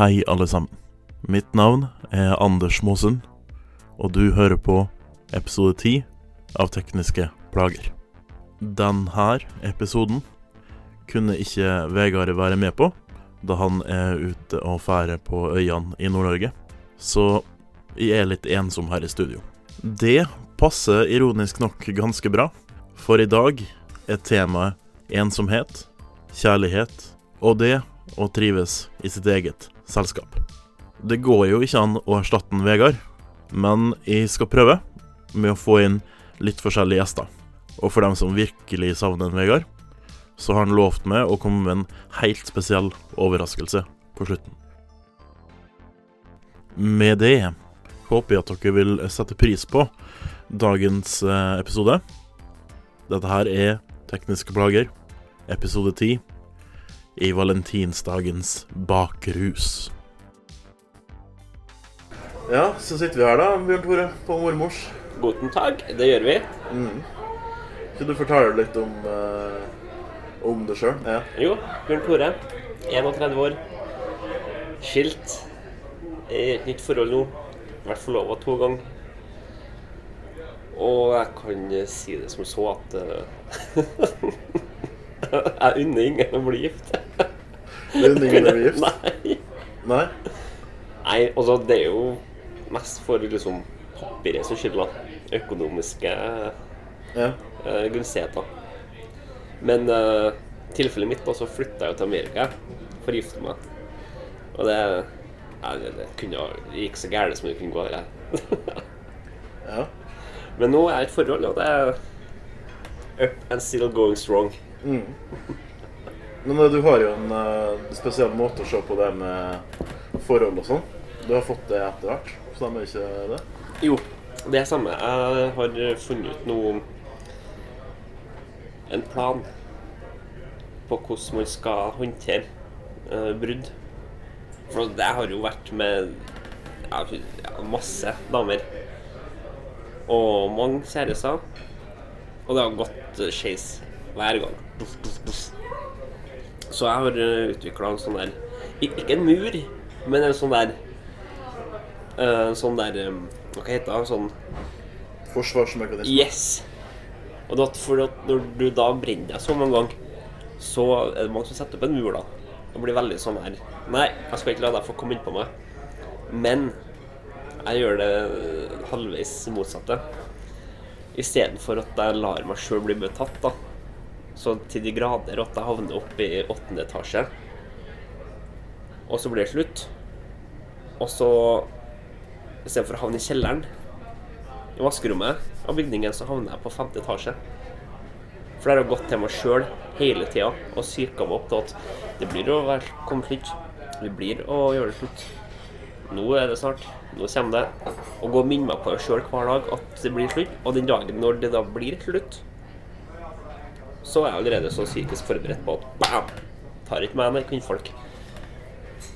Hei, alle sammen. Mitt navn er Anders Mosen, og du hører på episode ti av Tekniske plager. Denne episoden kunne ikke Vegard være med på, da han er ute og færer på øyene i Nord-Norge. Så jeg er litt ensom her i studio. Det passer ironisk nok ganske bra, for i dag er temaet ensomhet, kjærlighet og det å trives i sitt eget selskap. Det går jo ikke an å erstatte en Vegard, men jeg skal prøve med å få inn litt forskjellige gjester. Og for dem som virkelig savner en Vegard, så har han lovt meg å komme med en helt spesiell overraskelse på slutten. Med det håper jeg at dere vil sette pris på dagens eh, episode. Dette her er Tekniske plager, episode 10, i valentinsdagens bakrus. Ja, så sitter vi her da, Bjørn Tore, på mormors. Guten tag, det gjør vi. Skal du fortelle litt om, eh, om det sjøl? Ja. Jo, Bjørn Tore, 31 år, skilt, i et nytt forhold nå, vært forlova to ganger. Og jeg kan si det som så at eh, jeg unner ingen å bli gift. Du unner ingen å bli gift? Nei. Nei? Nei, altså det er jo mest for liksom papiret som skylder. Økonomiske Ja. uh, gunstigheter. Men uh, tilfellet mitt da, så flytta jeg jo til Amerika for å gifte meg. Og det, ja, det, kunne det gikk så gærent som det kunne gå. Ja. ja. Men nå er jeg i et forhold, og det er up and still going strong. Men eh, du har jo en uh, spesiell måte å se på det med forhold og sånn. Du har fått det etter hvert, stemmer ikke det? Jo, det er samme. Jeg har funnet ut noe en plan på hvordan man skal håndtere uh, brudd. For det har jo vært med ja, masse damer. Og mange kjærester. Og det har gått skeis hver gang. Så jeg har uh, utvikla en sånn der Ikke en mur, men en sånn der eh, En sånn der um, Hva heter det? Sånn Forsvarsmekanisme. Yes! Og da, for når du da brenner deg så mange ganger, så er det mange som setter opp en mur, da. Og blir veldig sånn her Nei, jeg skal ikke la deg få komme innpå meg. Men jeg gjør det halvveis motsatte. Istedenfor at jeg lar meg sjøl bli betatt, da. Så til de grader at jeg havner oppe i åttende etasje. Og så blir det slutt. Og så istedenfor å havne i kjelleren i vaskerommet av bygningen så havner jeg på femte etasje. For der har jeg gått til meg sjøl hele tida og psyka meg opp til at det blir å være komme slutt. Det blir å gjøre det slutt. Nå er det snart. Nå kommer det. Og gå og minne meg på det sjøl hver dag at det blir slutt. Og den dagen når det da blir slutt, så er jeg allerede så psykisk forberedt på at bam! Tar ikke meg nei, kvinnfolk.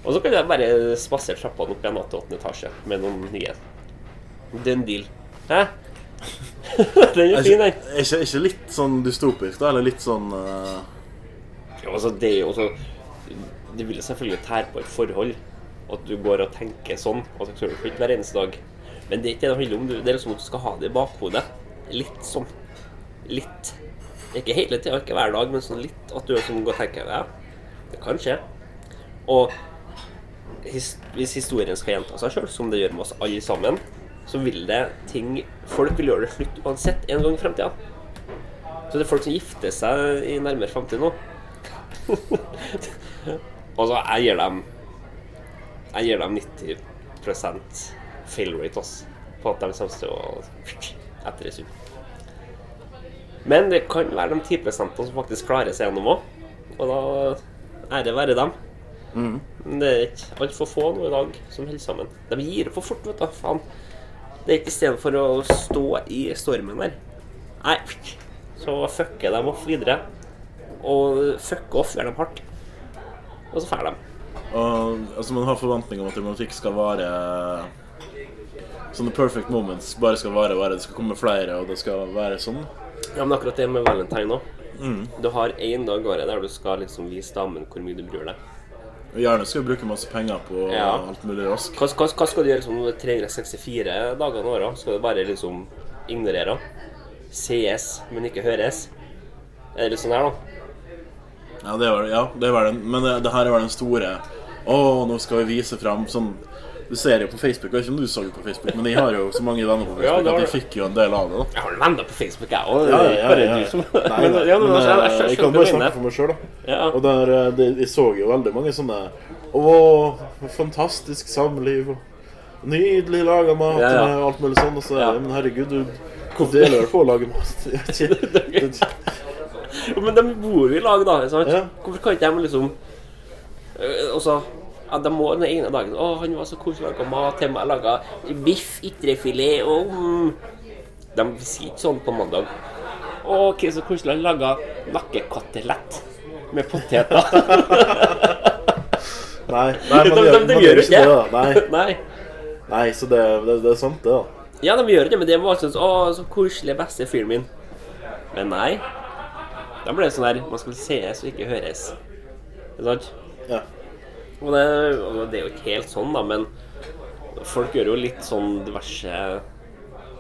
Og så kan jeg bare spasere trappene opp igjen til åttende etasje med noen nye. Den deal. Hæ? den er fin, ikke, den. er ikke, ikke litt sånn dystopisk, da? Eller litt sånn uh... Jo, altså, det er jo så Det vil selvfølgelig tære på et forhold. At du går og tenker sånn. At du skal slutte hver eneste dag. Men det er ikke det det handler om. Det er liksom at du skal ha det i bakhodet. Litt sånn. Litt. Ikke hele tida, ikke hver dag, men sånn litt. At du liksom går og tenker Ja, det kan skje. Og his hvis historien skal gjenta seg sjøl, som det gjør med oss alle sammen, så vil det ting Folk vil gjøre det slutt uansett en gang i fremtida. Så det er folk som gifter seg i nærmere framtid nå. altså, jeg gir dem Jeg gir dem 90 fail rate altså, på at de kommer til å etter en stund. Men det kan være de 10 som faktisk klarer seg gjennom òg. Og da ære være dem. Men det er ikke altfor få nå i dag som holder sammen. De gir opp for fort, vet du. Faen. Det er ikke istedenfor å stå i stormen der. Nei, så fucker de off videre. Og fucker off gjør dem hardt. Og så drar de. og, altså Man har forventning om at romantikk skal vare Sånne perfect moments bare skal vare, vare. Det skal komme flere, og det skal være sånn. Ja, men akkurat det med valentine òg. Du har én dag i året der du skal liksom vise damen hvor mye du bryr deg. Gjerne skal du bruke masse penger på Ja. alt mulig rask. Hva, hva, hva skal du gjøre liksom 364 dager i året? Skal du bare liksom ignorere? Sees, men ikke høres? Er det litt sånn her, da? Ja, det er vel, ja, det er vel. Men det, det her er vel den store Å, nå skal vi vise fram sånn Du ser jo på Facebook, jeg vet ikke om du så det på Facebook, men jeg har jo så mange venner på Facebook at de jeg fikk jo en del av det. da Jeg har venner på Facebook, jeg òg. Ja, ja, ja, ja. som Nei, Men, ja, men, men, altså, jeg, eh, jeg, jeg kan bare snakke for meg sjøl, da. Ja. Og der, eh, det, jeg så jo veldig mange sånne Å, fantastisk samliv og nydelig laga mat Ja, ja. og alt mulig sånn. Og så Ja. Men herregud, du deler vel på å lage mat? Men de bor jo i lag, da. Sant? Ja. Hvorfor kan ikke de liksom øh, Og så ja, De må den ene dagen Å, han var så koselig å lage mat til meg. Laga biff, ytrefilet og mm. De sier ikke sånn på mandag. Å, ok, så koselig. Han laga nakkekotelett med poteter. Nei, nei, man de, de, de man gjør jo ikke det, da. Nei. Nei. nei, så det, det, det er sant, det, da. Ja, de gjør det, men det var sånn Å, så koselig, beste fyren min. Men nei. Da ble det sånn her Man skal sees og ikke høres. Ikke sant? Ja. Og det, og det er jo ikke helt sånn, da, men folk gjør jo litt sånn diverse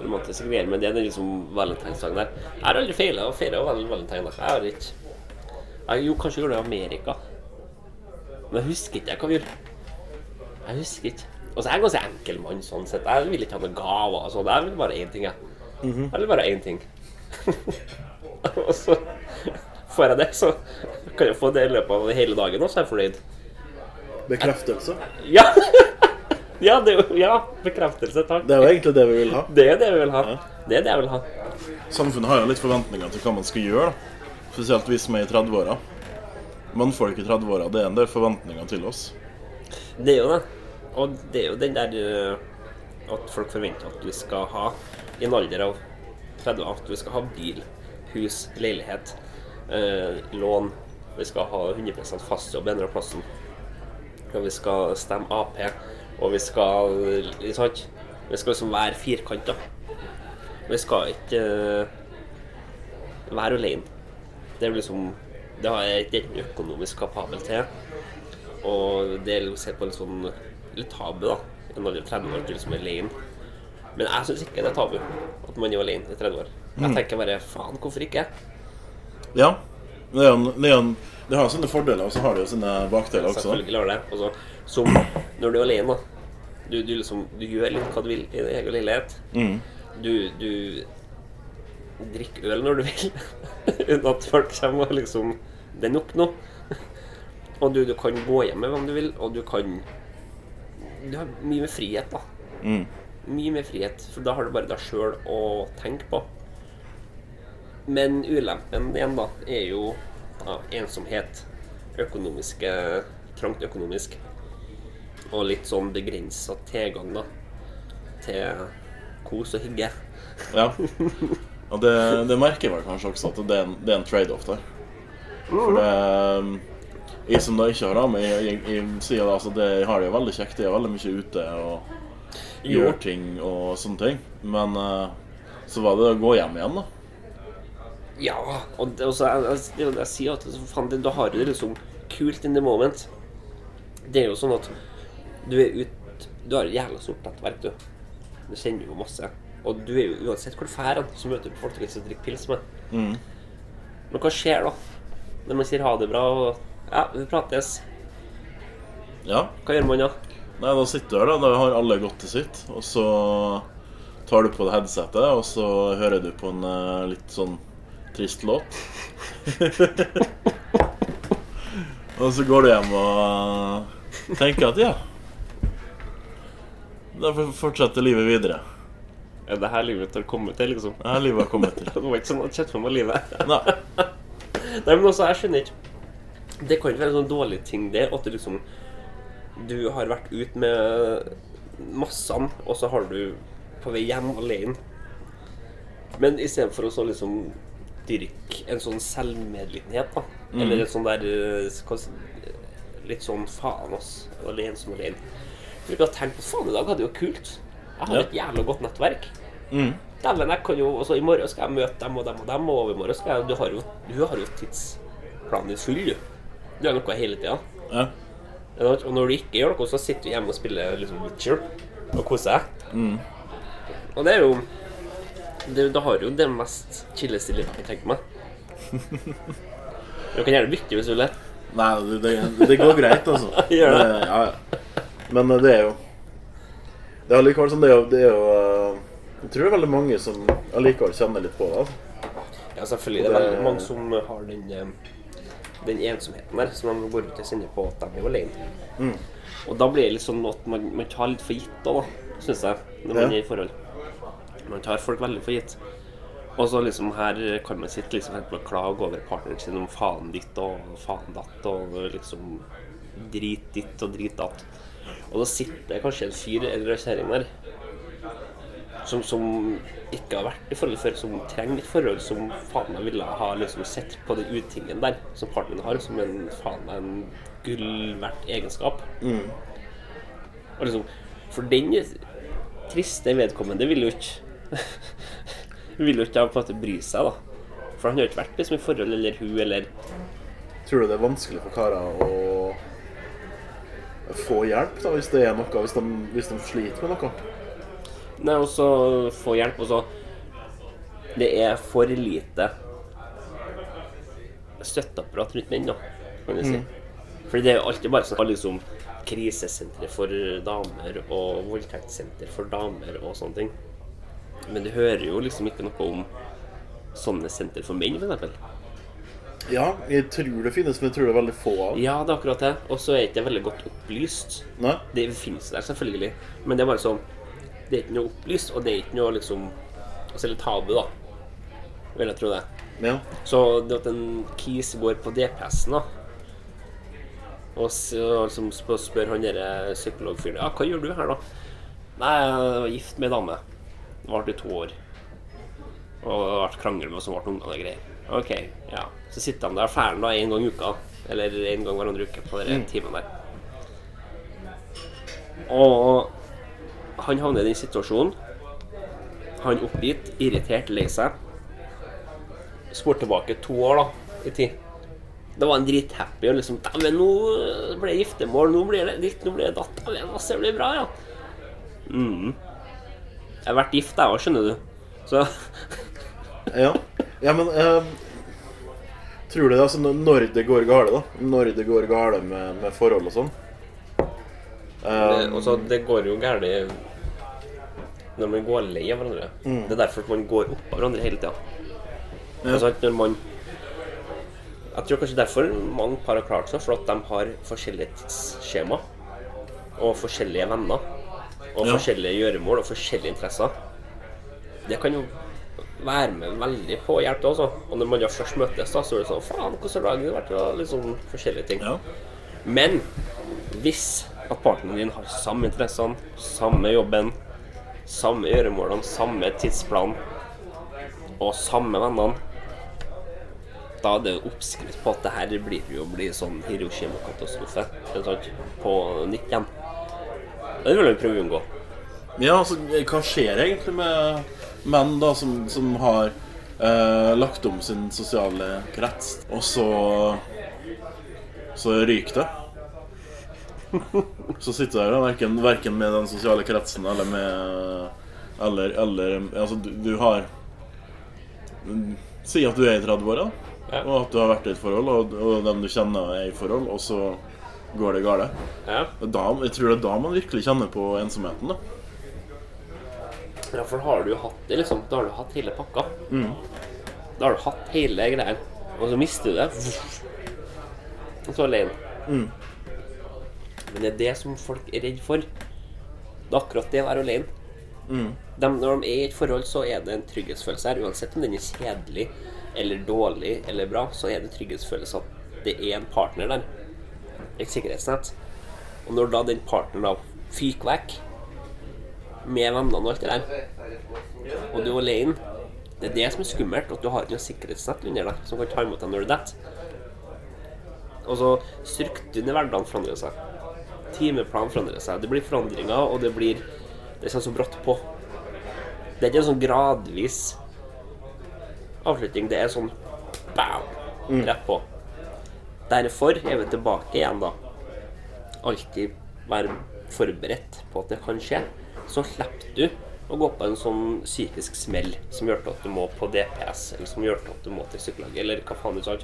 romantiske greier, men det er den liksom valentinsdagen der. Jeg har aldri feila å feire val valentine. Jeg har ikke jeg, Jo, kanskje gjorde det i Amerika. Men jeg husker ikke hva vi gjorde. Jeg husker ikke. Og så er jeg en ganske enkel mann sånn sett. Jeg vil ikke ha noen gaver sånn. Jeg vil bare én ting, jeg. Jeg vil bare én ting. og så får jeg det, så kan jeg få det i løpet av hele dagen, og så er jeg fornøyd. Bekreftelse. Ja! ja, det ja, bekreftelse, takk. Det er jo egentlig det vi vil ha. Det er det vi vil ha. Ja. Det er det jeg vil ha. Samfunnet har jo litt forventninger til hva man skal gjøre. da. Spesielt vi som er i 30-åra. Mannfolk i 30-åra, det er en del forventninger til oss. Det er jo det. Og det er jo den der øh, at folk forventer at vi skal ha, i en alder av 30, at vi skal ha bil, hus, leilighet, eh, lån. Vi skal ha 100 fastjobb en eller annen plassen. Og vi skal stemme Ap. Og vi skal sant? Vi skal liksom være firkanta. Vi skal ikke uh, være alene. Det er liksom Det har jeg ikke økonomisk kapabel til. Og det er jo sett på litt sånn litt tabu, da. En alder av 30 år til er alene. Men jeg syns ikke det er tabu at man er alene i 30 år. Jeg tenker bare faen, hvorfor ikke? Ja. Det, er en, det, er en, det har sine fordeler, og så har det jo sine bakdeler også. Selvfølgelig har det. Og som når du er alene. Du, du liksom Du gjør litt hva du vil i din egen leilighet. Mm. Du, du drikker øl når du vil, uten at folk kommer og liksom Det er nok nå. Og du, du kan gå hjem med hvem du vil, og du kan Du har mye mer frihet, da. Mm. Mye mer frihet, for da har du bare deg sjøl å tenke på. Men ulempen igjen, da, er jo ja, ensomhet. Økonomiske Trangt økonomisk. Og litt sånn begrensa tilgang, da. Til kos og hygge. Ja. Og det, det merker vel kanskje også, at det er en, det en trade-off der. For det Jeg som da ikke har ramme, jeg, jeg, jeg sier altså det, jeg har det jo veldig kjekt. Jeg er veldig mye ute og gjør ting og sånne ting. Men eh, så var det å gå hjem igjen, da. Ja, og det, og så jeg, altså, det det jeg sier, at så faen, det, da har du det liksom kult in the moment. Det er jo sånn at du er ut Du har et jævla stort nettverk, du. Du kjenner jo masse. Og du er jo uansett hvor du drar så møter du folk du liksom drikker pils med. Mm. Men hva skjer da? Når man sier ha det bra og Ja, vi prates. Ja. Hva gjør man da? Nei, da sitter du her, da. Da har alle gått til sitt. Og så tar du på deg headsetet, og så hører du på en eh, litt sånn trist låt. og så går du hjem og eh, tenker at ja Da fortsetter livet videre. Er det her livet har kommet til, liksom? Det her livet har kommet til. Det var ikke sånn at jeg meg livet. Nei. Nei, men også, jeg skjønner ikke Det kan ikke være en sånn dårlig ting, det. At du liksom Du har vært ut med massene, og så har du på vei hjem alene. Men istedenfor å så liksom dyrke en sånn selvmedlidenhet, da. Eller en sånn der eh, Litt sånn faen, ass. Alene som alene. Jeg bruker å tenke på faen, i dag hadde det jo kult. Jeg har Ja. et jævla godt nettverk. Mm. Dæven, jeg kan jo også, I morgen skal jeg møte dem og dem og dem, og overmorgen skal jeg Du har jo, du har jo tidsplanen din full, du. Du gjør noe hele tida. Ja. Og når du ikke gjør noe, så sitter du hjemme og spiller liksom Witcher og koser deg. Og det er jo det, Da har du jo det mest chilleste livet jeg tenke meg. Du kan gjerne bytte hvis du vil. Nei, det, det, det går greit, altså. Gjør det? Ja, ja. Men eh, det er jo Det er allikevel sånn Det er jo, det er jo eh, Jeg tror det er veldig mange som allikevel kjenner litt på det. Altså. Ja, selvfølgelig. Det er veldig mange som har den, eh, den ensomheten der, som de går ut og kjenner på at de er alene. Mm. Og da blir det litt sånn at man, man tar litt for gitt da, da syns jeg, når man Ja. er i forhold. Man tar folk veldig for gitt. Og så liksom her kan man sitte liksom og klage over partneren sin om faen ditt og faen datt og liksom drit ditt og drit datt. Og da sitter kanskje en fyr eller en kjerring der som, som ikke har vært i forhold før, som trenger et forhold som faen meg ville ha liksom sett på den utingen der som partneren har, som en faen meg en gull verdt egenskap. Og liksom, for den triste vedkommende vil jo ikke Vil jo ikke på en måte bry seg, da. For han har jo ikke vært liksom, i forhold, eller hun, eller Tror du det er vanskelig for karer å få hjelp da, hvis det er noe, hvis de, hvis de sliter med noe? Nei, også få hjelp, og så Det er for lite støtteapparat rundt menn, da, kan du si. Fordi det er jo alltid bare sånn liksom krisesentre for damer og voldtektssenter for damer og sånne ting. Men du hører jo liksom ikke noe om sånne senter for menn, f.eks. Ja, jeg tror det finnes, men jeg tror det er veldig få av. Ja, det er akkurat det. Og så er ikke det veldig godt opplyst. Nei? Det finnes der, selvfølgelig. Men det er bare sånn Det er ikke noe opplyst, og det er ikke noe liksom Altså litt tabu, da. Vil jeg tro det. Ja. Så det at en kis går på DPS-en, da og så liksom spør, spør han derre psykologfyren Ja, hva gjør du her, da? Nei, jeg var gift med ei dame. Det varte i to år. Og det har vært krangel med oss som ble unger og greier. Ok, ja. Så sitter han der ferdig da en gang i uka. Eller en gang hver andre uke på den timen der. Og han havner i den situasjonen. Han oppgitt, irritert, lei seg. Spor tilbake to år da, i tid. Da var han drithappy og liksom Dæven, nå ble det giftermål, nå blir det ditt, nå blir det datt. Dæven, det blir bra, ja. Mm. Jeg har vært gift, jeg òg, skjønner du. Så Ja, ja men eh, Tror du det altså når det går gale, da? Når det går gale med, med forhold og sånn? Um, det, det går jo galt når man går lei av hverandre. Det er derfor man går opp av hverandre hele tida. Altså, at når man Jeg tror kanskje derfor mange par har klart seg, for at de har forskjellige tidsskjema. Og forskjellige venner. Og Ja. forskjellige gjøremål og forskjellige interesser. Det kan jo være med veldig på å hjelpe også. Og når man da først møtes, da, så er det sånn Faen, hvordan har dagen vært? Og liksom forskjellige ting. ja. Men hvis at partneren din har samme interessene, samme jobben, samme gjøremålene, samme tidsplan og samme vennene, da er det oppskrift på at det her blir jo bli sånn Hiroshima-katastrofe på nytt igjen. Det vil vi prøve å unngå. Ja, altså, hva skjer egentlig med menn da som, som har eh, lagt om sin sosiale krets, og så så ryker det? Så sitter der, da, verken, verken med den sosiale kretsen eller med Eller, eller Altså, du, du har Si at du er i 30-åra, Ja. og at du har vært i et forhold, og, og dem du kjenner er i forhold, og så går det galt. Ja. Da, jeg tror det er da man virkelig kjenner på ensomheten. da ja, for da har du jo hatt det, liksom. Da har du hatt hele pakka. Da har du hatt hele greia, og så mister du det. Og så er Mm. alene. Men det er det som folk er redd for. Det er akkurat det å være alene. De, når de er i et forhold, så er det en trygghetsfølelse her. Uansett om den er kjedelig eller dårlig eller bra, så er det en trygghetsfølelse at det er en partner der. Et sikkerhetsnett. Og når da den partneren da fyker vekk med vennene og alt det der, og du er alene Det er det som er skummelt, at du har ikke noe sikkerhetsnett under deg som kan ta imot deg når du detter. Og så strukturen i hverdagen forandrer seg. Timeplanen forandrer seg. Det blir forandringer, og det blir Det kommer så brått på. Det er ikke en sånn gradvis avslutning. Det er sånn bam, rett på. Derfor er vi tilbake igjen, da. alltid være forberedt på at det kan skje, så slipper du å gå på en sånn psykisk smell som gjør at du må på DPS, eller som gjør at du må til psykolog, eller hva faen du sa.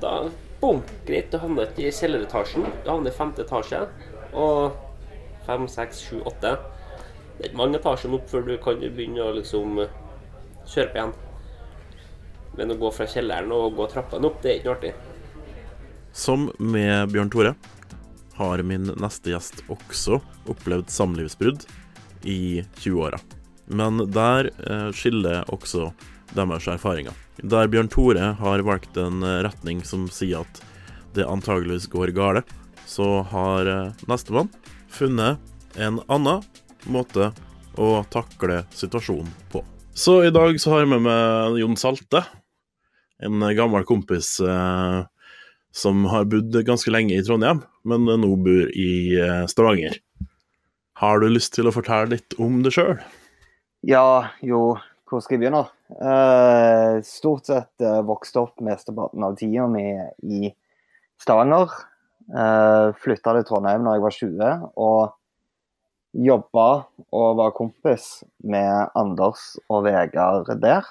Da bom, greit, du havner ikke i kjelleretasjen, du havner i femte etasje, og fem, seks, sju, åtte Det er ikke mange etasjer opp før du kan begynne å liksom kjøre på igjen. Men å gå fra kjelleren og gå trappene opp, det er ikke noe artig. Som med Bjørn Tore har min neste gjest også opplevd samlivsbrudd i 20-åra. Men der eh, skiller også deres erfaringer. Der Bjørn Tore har valgt en eh, retning som sier at det antageligvis går gale, så har eh, nestemann funnet en annen måte å takle situasjonen på. Så i dag så har jeg med meg Jon Salte, en gammel kompis eh, som har bodd ganske lenge i Trondheim, men nå bor i eh, Stavanger. Har du lyst til å fortelle litt om det sjøl? Ja, jo, hvor skal jeg begynne? Uh, stort sett uh, vokste opp mesteparten av tida mi i Stavanger. Uh, Flytta til Trondheim da jeg var 20, og jobba og var kompis med Anders og Vegard der.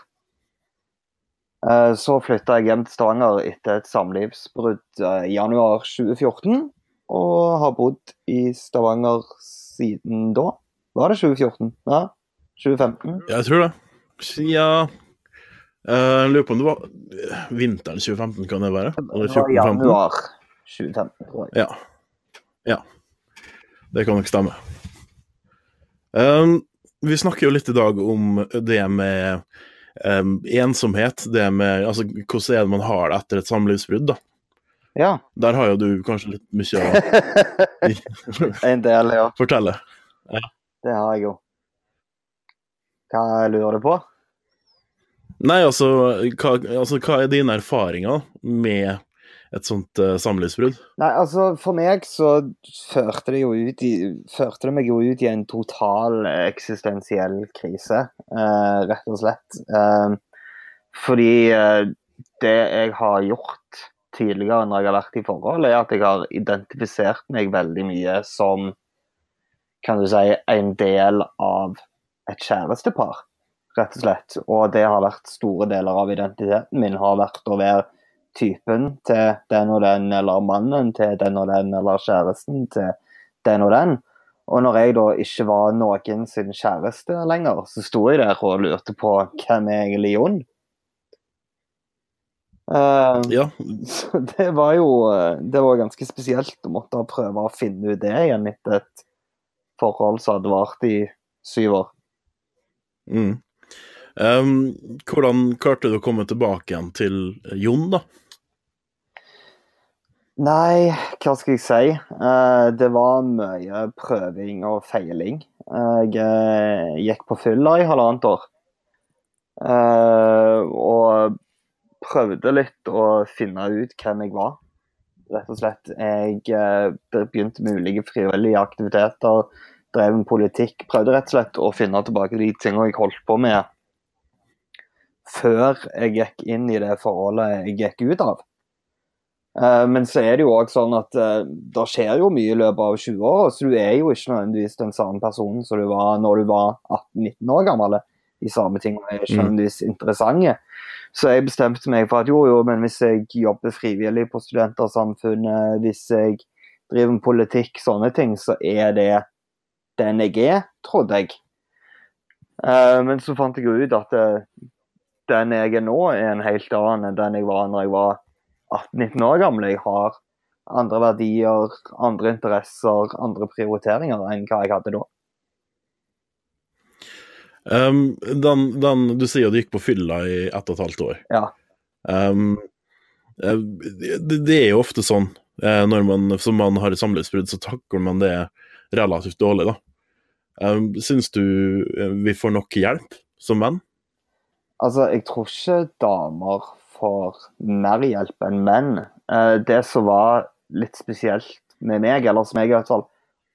Uh, så flytta jeg hjem til Stavanger etter et samlivsbrudd i januar 2014, og har bodd i Stavanger siden da. Var det 2014? Ja. 2015? Jeg tror det. Siden Jeg lurer på om det var vinteren 2015, kan det være? Eller Det var januar 2015, tror jeg. Ja. ja. Det kan nok stemme. Um, vi snakker jo litt i dag om det med um, ensomhet. Det med altså, hvordan er det man har det etter et samlivsbrudd, da. Ja. Der har jo du kanskje litt mye å en del, ja. fortelle. Det har jeg jo. Hva lurer du på? Nei, altså hva, altså, hva er dine erfaringer med et sånt uh, samlivsbrudd? Nei, altså For meg så førte det i Førte det meg jo ut i en total eksistensiell krise, uh, rett og slett. Uh, fordi eh, det jeg har gjort tidligere når jeg har vært i forhold, er at jeg har identifisert meg veldig mye som kan du si, en del av et kjærestepar, rett og slett. Og det har vært store deler av identiteten min, har vært å være typen til den og den, eller mannen til den og den, eller kjæresten til den og den. Og når jeg da ikke var noen sin kjæreste lenger, så sto jeg der og lurte på hvem er egentlig Jon? Uh, Ja, så det var jo eh, det var ganske spesielt å måtte prøve å finne ut det igjen etter et forhold som hadde vart i syv år. mm. um, Hvordan klarte du å komme tilbake igjen til Jon, da? Nei, hva skal jeg si? Eh, det var mye prøving og feiling. Jeg eh, gikk på fylla i halvannet år. Eh, og prøvde litt å finne ut hvem jeg var, rett og slett. Jeg begynte med ulike frivillige aktiviteter, drev med politikk. Prøvde rett og slett å finne tilbake de tingene jeg holdt på med før jeg gikk inn i det forholdet jeg gikk ut av. Eh, Men så er det jo også sånn at eh, det skjer jo mye i løpet av 20 år, så du er jo ikke nødvendigvis den samme personen som du var når du var 18-19 år gammel. De samme tingene er ikke Mm. nødvendigvis interessante. Så jeg bestemte meg for at jo, jo, men hvis jeg jobber frivillig på Studentersamfunnet, hvis jeg driver med politikk, sånne ting, så er det den jeg er, trodde jeg. Eh, Men så fant jeg jo ut at den jeg er nå, er en helt annen enn den jeg var når jeg var 18-19 år gamle. Jeg har andre verdier, andre interesser, andre prioriteringer enn hva jeg hadde da. Um, den, den, du sier du gikk på fylla i ett og et halvt år. Ja. Um, det, det er jo ofte sånn eh, når man, som man har et samlivsbrudd, så takler man det relativt dårlig, da. Um, Syns du eh, vi får nok hjelp som menn? Altså, jeg tror ikke damer får mer hjelp enn menn. Eh, Det som var litt spesielt med meg, eller som jeg i hvert fall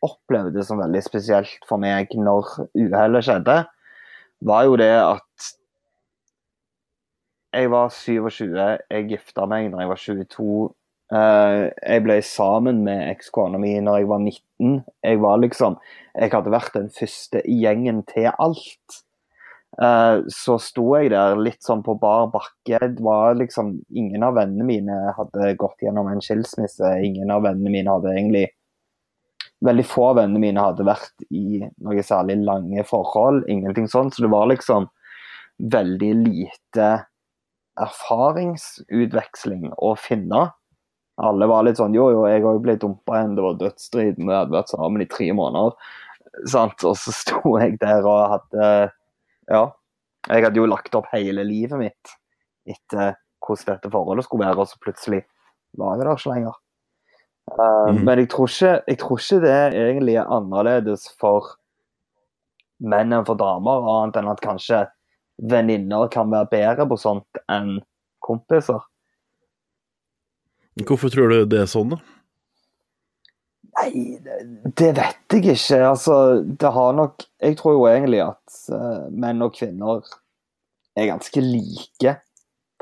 opplevde som veldig spesielt for meg når uhellet skjedde, var jo det at jeg var 27, jeg gifta meg når jeg var 22, Eh, jeg ble sammen med ekskona mi når jeg var 19. Jeg var liksom Jeg hadde vært den første i gjengen til alt. Eh, så sto jeg der litt sånn på bar bakke. Det var liksom Ingen av vennene mine hadde gått gjennom en skilsmisse. Ingen av vennene mine hadde egentlig Veldig få av vennene mine hadde vært i noe særlig lange forhold. Ingenting sånt. Så det var liksom veldig lite erfaringsutveksling å finne. Alle var litt sånn Jo, jo, jeg òg ble dumpa igjen. Det var dødsstrid. Vi hadde vært sammen i tre måneder. Sant? Og så sto jeg der og hadde Ja. Jeg hadde jo lagt opp hele livet mitt etter hvordan dette forholdet skulle være, og så plutselig var jeg der ikke lenger. Uh, mm. Men jeg tror, ikke, jeg tror ikke det egentlig er annerledes for menn enn for damer, annet enn at kanskje venninner kan være bedre på sånt enn kompiser. Hvorfor tror du det er sånn, da? Nei, det, vet jeg ikke. Altså, det har nok Jeg tror jo egentlig at eh, menn og kvinner er ganske like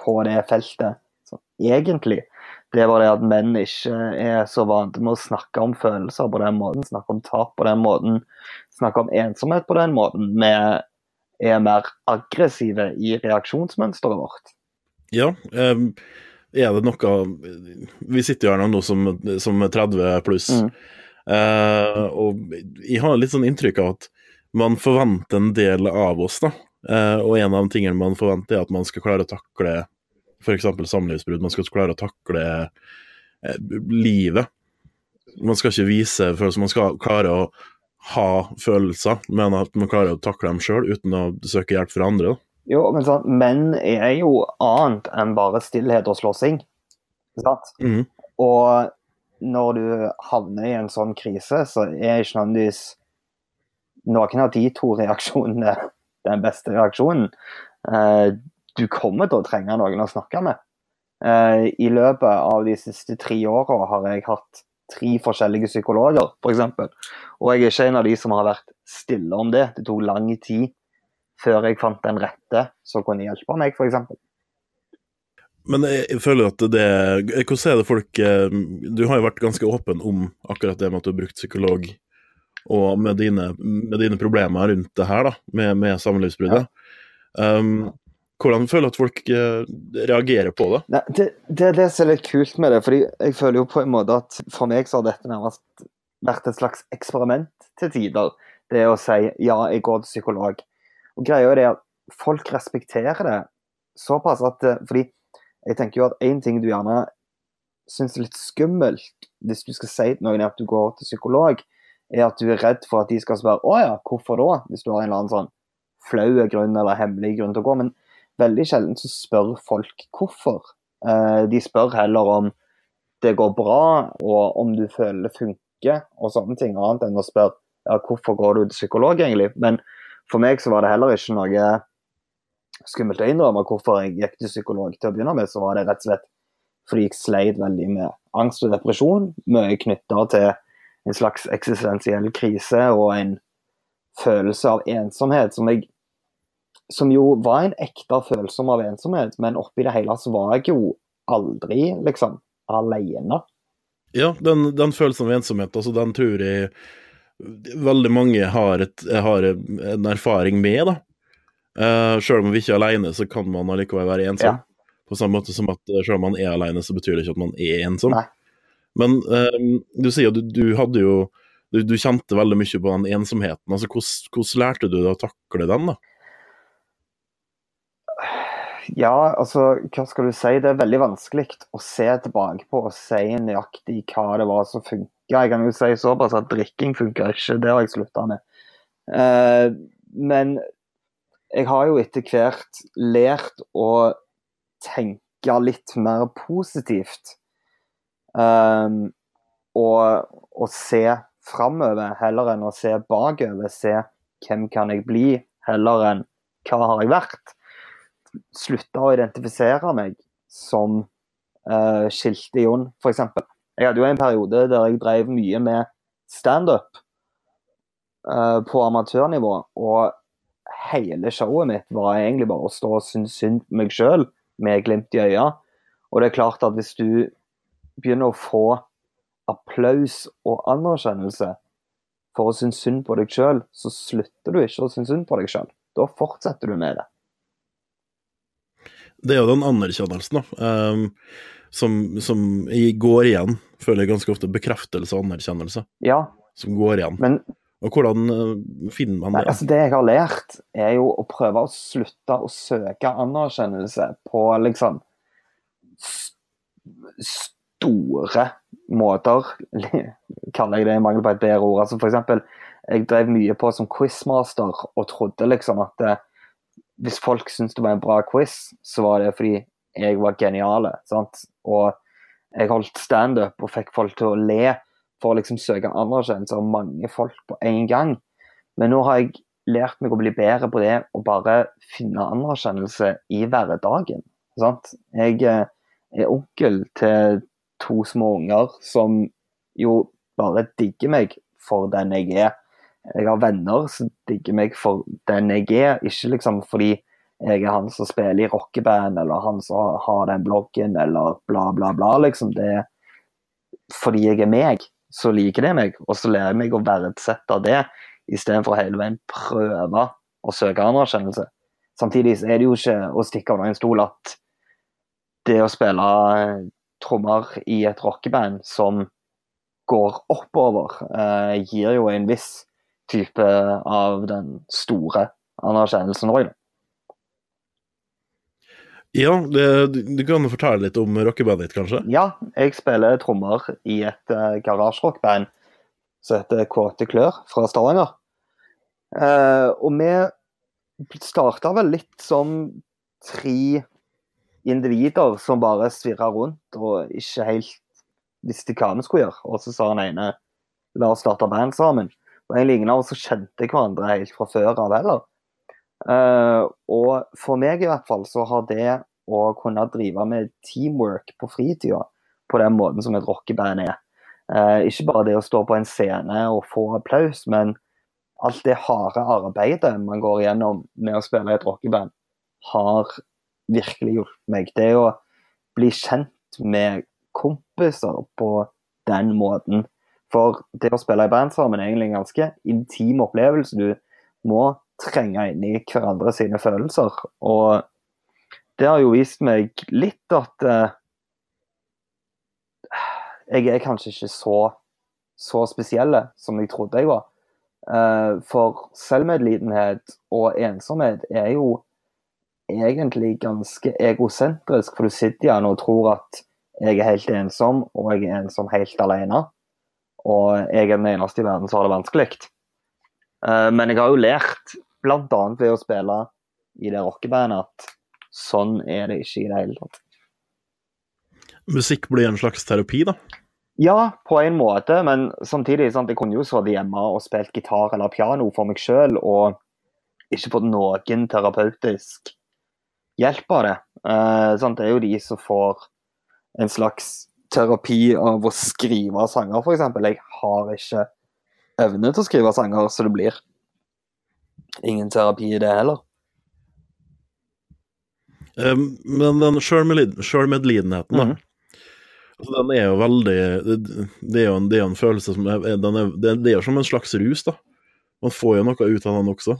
på det feltet. Så egentlig. Det er bare det at menn ikke er så vant med å snakke om følelser på den måten, snakke om tap på den måten, snakke om ensomhet på den måten. Vi er mer aggressive i reaksjonsmønsteret vårt. Ja, em, er det noe Vi sitter jo her nå som, som 30 pluss, Mm. eh, og jeg har litt sånn inntrykk av at man forventer en del av oss, da. Eh, og en av tingene man forventer, er at man skal klare å takle f.eks. samlivsbrudd. Man skal klare å takle eh, livet. Man skal ikke vise følelser, man skal klare å ha følelser, men at man klarer å takle dem sjøl uten å søke hjelp fra andre. Da. Jo, men sant, menn er jo annet enn bare stillhet og slåssing. Sant? Mm. Og når du havner i en sånn krise, så er ikke nødvendigvis noen av de to reaksjonene den beste reaksjonen. Eh, Du kommer til å trenge noen å snakke med. Eh, I løpet av de siste tre åra har jeg hatt tre forskjellige psykologer, f.eks. Og jeg er ikke en av de som har vært stille om det. Det tok lang tid før jeg fant den rette som kunne hjelpe meg, f.eks. Men jeg, føler at det Hvordan er det folk eh, Du har jo vært ganske åpen om akkurat det med at du har brukt psykolog, og med dine, med dine problemer rundt det her, da, med, med samlivsbruddet. Um, hvordan føler du at folk eh, reagerer på det? Nei, det, det er det som er litt kult med det. fordi jeg føler jo på en måte at for meg så har dette nærmest vært et slags eksperiment til tider. Det å si ja, jeg går til psykolog. Og greia er det at folk respekterer det såpass at Fordi jeg tenker jo at én ting du gjerne syns er litt skummelt hvis du skal si til noen at du går til psykolog, er at du er redd for at de skal spørre å ja, hvorfor da? Hvis du har en eller annen sånn flau grunn eller hemmelig grunn til å gå. Men veldig sjelden så spør folk hvorfor. Eh, de spør heller om det går bra, og om du føler det funker, og sånne ting, annet enn å spørre ja, hvorfor går du til psykolog egentlig. Men for meg så var det heller ikke noe skummelt å innrømme hvorfor jeg gikk til psykolog til å begynne med. Så var det rett og slett fordi jeg sleit veldig med angst og depresjon, mye knytta til en slags eksistensiell krise og en følelse av ensomhet som jeg som jo var en ekte følelse av ensomhet, men oppi det hele så var jeg jo aldri liksom alene. Ja, den, den følelsen av ensomhet, altså den tror jeg veldig mange har, et, har en erfaring med, da. Uh, selv om vi ikke er alene, så kan man allikevel være ensom. Ja. På samme måte som at eh, selv om man er alene, så betyr det ikke at man er ensom. Nei. Men eh, du sier at du, du hadde jo du, du kjente veldig mye på den ensomheten. altså Hvordan, hvordan lærte du deg å takle den? da? Ja, altså, hva skal du si? Det er veldig vanskelig å se tilbake på og si nøyaktig hva det var som funka. Jeg kan jo si såpass at drikking funka ikke, det har jeg slutta med. Eh, men jeg har jo etter hvert lært å tenke litt mer positivt. Um, og, og se framover heller enn å se bakover. Se hvem kan jeg bli, heller enn hva har jeg vært. Slutte å identifisere meg som uh, Skilte Jon, f.eks. Jeg hadde jo en periode der jeg drev mye med standup uh, på amatørnivå. Og hele showet mitt var egentlig bare å stå og synes synd på meg sjøl med glimt i øya. Og det er klart at hvis du begynner å få applaus og anerkjennelse for å synes synd på deg sjøl, så slutter du ikke å synes synd på deg sjøl. Da fortsetter du med det. Det er jo den anerkjennelsen, da, um, som, som går igjen, føler jeg ganske ofte bekreftelse og anerkjennelse, Ja, som går igjen. men Og hvordan uh, finner man det? Nei, altså Det jeg har lært, er jo å prøve å slutte å søke anerkjennelse på liksom st store måter. Kaller jeg det i mangel på et bedre ord. Altså for eksempel, jeg drev mye på som quizmaster og trodde liksom at eh, hvis folk syntes det var en bra quiz, så var det fordi jeg var geniale. sant? Og jeg holdt standup og fikk folk til å le for å liksom søke anerkjennelse av mange folk på en gang. Men nå har jeg lært meg å bli bedre på det og bare finne anerkjennelse i hverdagen. Sant? Jeg eh, er onkel til to små unger som jo bare digger meg for den jeg er. Jeg har venner som digger meg for den jeg er, ikke liksom fordi jeg er han som spiller i rockeband, eller han som har den bloggen, eller bla, bla, bla. liksom. Det er fordi jeg er meg, så liker det meg, og så lærer jeg meg å verdsette det, istedenfor hele veien prøve å søke anerkjennelse. Samtidig er det jo ikke å stikke under en stol at det å spille eh, trommer i et rockeband som går oppover, eh, gir jo en viss type av den store anerkjennelsen òg. Ja, det, du, kan fortelle litt om rockebandet ditt, kanskje? Ja, jeg spiller trommer i et uh, garasjerockband som heter Kåte Klør fra Stavanger. Uh, og vi starta vel litt som tre individer som bare svirra rundt og ikke helt visste hva vi skulle gjøre. Og så sa han ene la oss starte band sammen. Og egentlig ingen av oss kjente hverandre helt fra før av heller. Uh, og for meg i hvert fall så har det å kunne drive med teamwork på fritida på den måten som et rockeband er. uh, ikke bare det å stå på en scene og få applaus, men alt det harde arbeidet man går igjennom med å spille i et rockeband, har virkelig hjulpet meg. Det å bli kjent med kompiser på den måten. For det å spille i band sammen er egentlig en ganske intim opplevelse. Du må trenge inn i hverandre sine følelser. Og det har jo vist meg litt at uh, jeg er kanskje ikke så, så spesielle som jeg trodde jeg var. Uh, for selvmedlidenhet og ensomhet er jo egentlig ganske egosentrisk, for du sitter gjerne og tror at jeg er helt ensom, og jeg er ensom helt alene. Og jeg er den eneste i verden som har det vanskelig. Eh, men jeg har jo lært, bl.a. ved å spille i det rockebandet, at sånn er det ikke i det hele tatt. Musikk blir en slags terapi, da? Ja, på en måte, men samtidig sant, jeg kunne jo sittet hjemme og spilt gitar eller piano for meg sjøl, og ikke fått noen terapeutisk hjelp av det. Eh, det er jo de som får en slags terapi av å skrive sanger, f.eks. Jeg har ikke evne til å skrive sanger, så det blir ingen terapi i det heller. Um, men den sjølmedlid- sjølmedlidenheten, da. Mhm. Altså, den er jo veldig Det, det, er, jo en, det er jo en følelse som er, den er, det, det er jo som en slags rus, da. Man får jo noe ut av den også.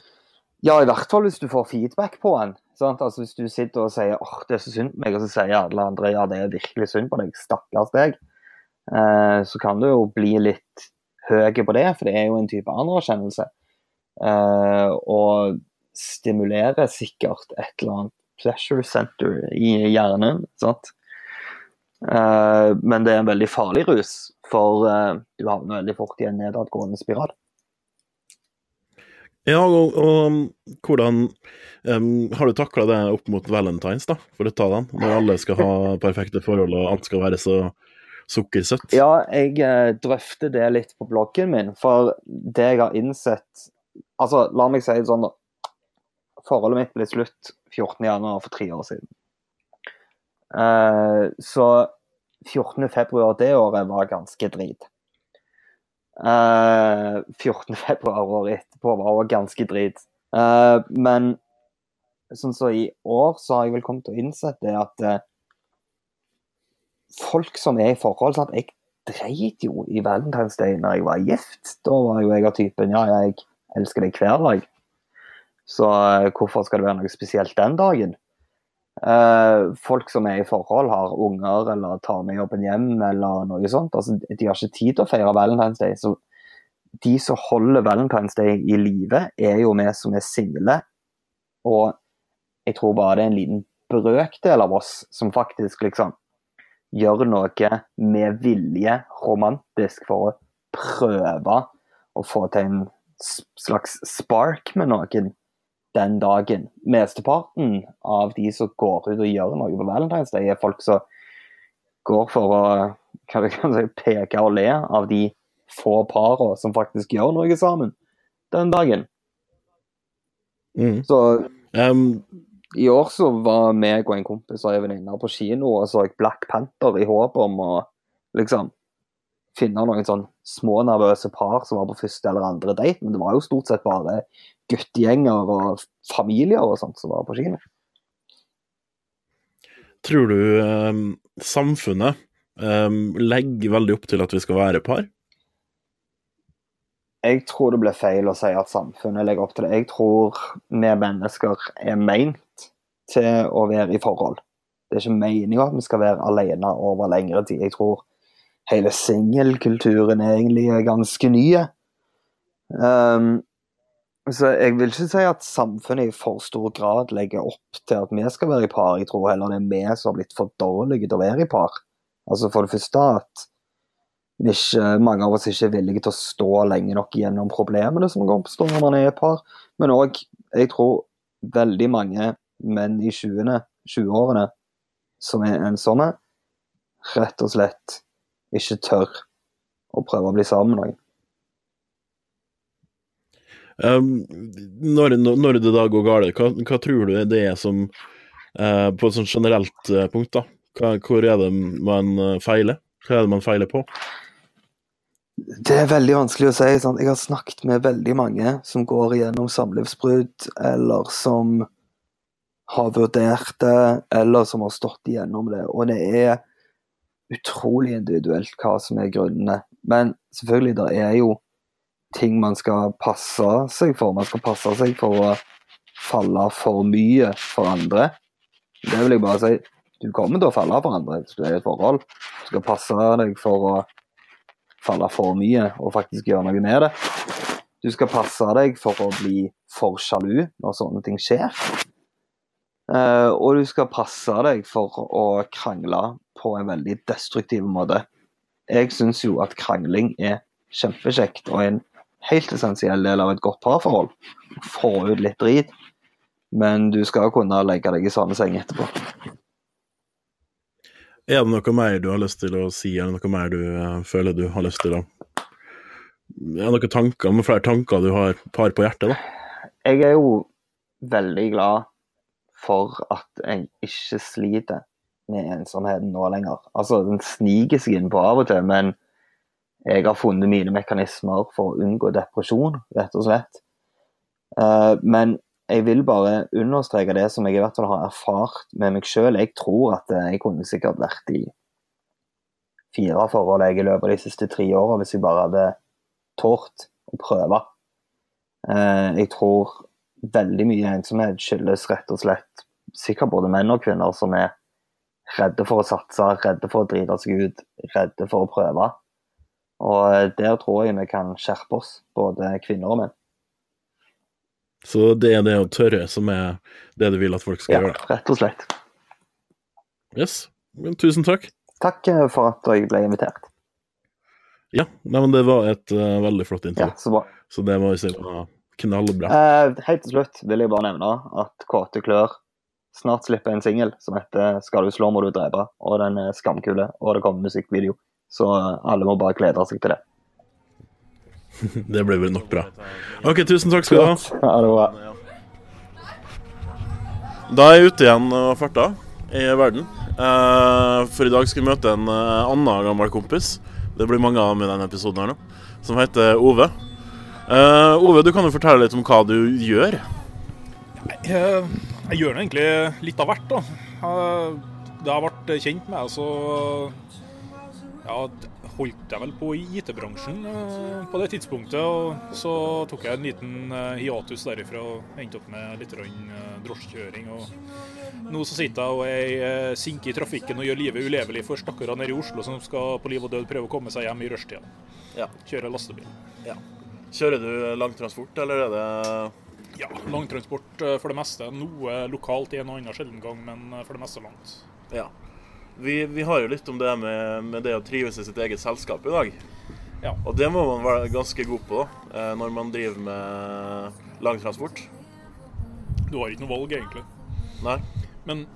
Ja, i hvert fall hvis du får feedback på den. Sant? Altså Hvis du sitter og sier åh, det er så synd på meg, og så sier alle andre ja, det er virkelig synd på deg, stakkars deg, eh, så kan du jo bli litt høy på det, for det er jo en type anerkjennelse. Eh, og stimulerer sikkert et eller annet pleasure center i hjernen. sant? Eh, men det er en veldig farlig rus, for eh, du havner veldig fort i en nedadgående spiral. Ja, og, og hvordan um, Har du takla det opp mot valentines, da, for å ta den? Når alle skal ha perfekte forhold, og alt skal være så sukkersøtt? Ja, jeg eh, drøfter det litt på bloggen min, for det jeg har innsett Altså, la meg si det sånn, da. Forholdet mitt ble slutt 14.1 for tre år siden. Uh, så 14.2 det året var ganske drit. Uh, 14.2 året etterpå var òg ganske drit. Uh, men sånn som så i år, så har jeg vel kommet til å innsette at uh, folk som er i forhold sant? Jeg dreit jo i Valentine's Day når jeg var gift. Da var jo jeg av typen ja, jeg elsker deg hver dag. Så uh, hvorfor skal det være noe spesielt den dagen? Uh, folk som er i forhold, har unger eller tar med jobben hjem eller noe sånt. Altså, de har ikke tid til å feire Valentine's Day. Så de som holder Valentine's Day i live, er jo vi som er single. Og jeg tror bare det er en liten brøkdel av oss som faktisk liksom gjør noe med vilje romantisk for å prøve å få til en slags spark med noen den dagen. Mesteparten av de som går ut og gjør noe på Valentine's Day, er folk som går for å hva kan si, peke og le av de få parene som faktisk gjør noe sammen den dagen. Mm. Så Um, i år så var meg og en kompis og en venninne på kino og så Black Panther i håp om å liksom finne noen sånn små nervøse par som var på første eller andre date, men det var jo stort sett bare guttegjenger og familier og sånt som var på kino. tror du um, samfunnet um, legger veldig opp til at vi skal være par? Jeg tror det blir feil å si at samfunnet legger opp til det. Jeg tror vi mennesker er meint til å være i forhold. Det er ikke meninga at vi skal være alene over lengre tid. Jeg tror hele singelkulturen egentlig er ganske nye. Um, så jeg vil ikke si at samfunnet i for stor grad legger opp til at vi skal være i par. Jeg tror heller det er vi som har blitt for dårlige til å være i par. Altså For det første at ikke, mange av oss ikke er villige til å stå lenge nok gjennom problemene som kan oppstå når man er et par. Men òg, jeg tror veldig mange menn i 20-årene 20 som er ensomme, rett og slett ikke tør å prøve å bli sammen med noen. Um, når, når det da går galt, hva, hva tror du det er som uh, På et sånt generelt eh, punkt, da. Hva, hvor er det man eh, feiler? Hva er det man feiler på? Det er veldig vanskelig å si. Sant? Jeg har snakket med veldig mange som går igjennom samlivsbrudd, eller som har vurdert det, eller som har stått igjennom det. Og det er utrolig individuelt hva som er grunnene. Men selvfølgelig, det er jo ting man skal passe seg for. Man skal passe seg for å falle for mye for andre. Det vil jeg bare si. Du kommer til å falle for andre hvis du er i et forhold. Du skal passe deg for å falle for mye og faktisk gjøre noe med det. Du skal passe deg for å bli for sjalu når sånne ting skjer. Eh, og du skal passe deg for å krangle på en veldig destruktiv måte. Jeg syns jo at krangling er kjempekjekt og en helt essensiell del av et godt parforhold. Få ut litt drit, men du skal kunne legge deg i sånne seng etterpå. Er det noe mer du har lyst til å si, eller noe mer du uh, føler du har lyst til å Er det noen tanker, med flere tanker du har par på hjertet, da? Jeg er jo veldig glad for at jeg ikke sliter med ensomheten nå lenger. Altså, den sniker seg innpå av og til, men jeg har funnet mine mekanismer for å unngå depresjon, rett og slett. Uh, men jeg vil bare understreke det som jeg i hvert fall har erfart med meg sjøl. Jeg tror at jeg kunne sikkert vært i fire forhold jeg i løpet av de siste tre åra hvis jeg bare hadde tort å prøve. Eh, jeg tror veldig mye ensomhet skyldes rett og slett sikkert både menn og kvinner som er redde for å satse, redde for å drite seg ut, redde for å prøve. Og der tror jeg vi kan skjerpe oss, både kvinner og menn. Så det er det å tørre som er det du vil at folk skal Ja, gjøre? rett og slett. Yes. Men tusen takk. Takk eh, for at jeg ble invitert. Ja, nei, men det var et uh, veldig flott intervju. Ja, så bra. Så det må vi si var knallbra. Uh, helt til slutt vil jeg bare nevne at Kåte Klør snart slipper en singel som heter 'Skal du slå, må du drepe'. Og den er skamkule, og det kommer musikkvideo. Så alle må bare glede seg til det. Det ble vel nok bra. OK, tusen takk skal du ha. Ha det bra. Da er jeg ute igjen og farta i verden. Eh, for i dag skal vi møte en eh, annen gammel kompis. Det blir mange av dem i denne episoden her nå. Som heter Ove. Eh, Ove, du kan jo fortelle litt om hva du gjør. Jeg, jeg gjør nå egentlig litt av hvert, da. Det jeg ble kjent med så ja, holdt jeg vel på i IT-bransjen eh, på det tidspunktet. og Så tok jeg en liten eh, hiatus derifra og endte opp med litt eh, drosjekjøring. og Nå så sitter jeg og er sinke i trafikken og gjør livet ulevelig for stakkarene nede i Oslo som skal på liv og død prøve å komme seg hjem i rushtida. Ja. Kjøre lastebil. Ja. Kjører du langtransport, eller er det Ja, langtransport for det meste. Noe lokalt en og annen sjelden gang, men for det meste langt. Ja. Vi, vi har jo litt om det med, med det å trives i sitt eget selskap i dag. Ja. Og det må man være ganske god på da, når man driver med langtransport. Du har ikke noe valg, egentlig. Nei? Men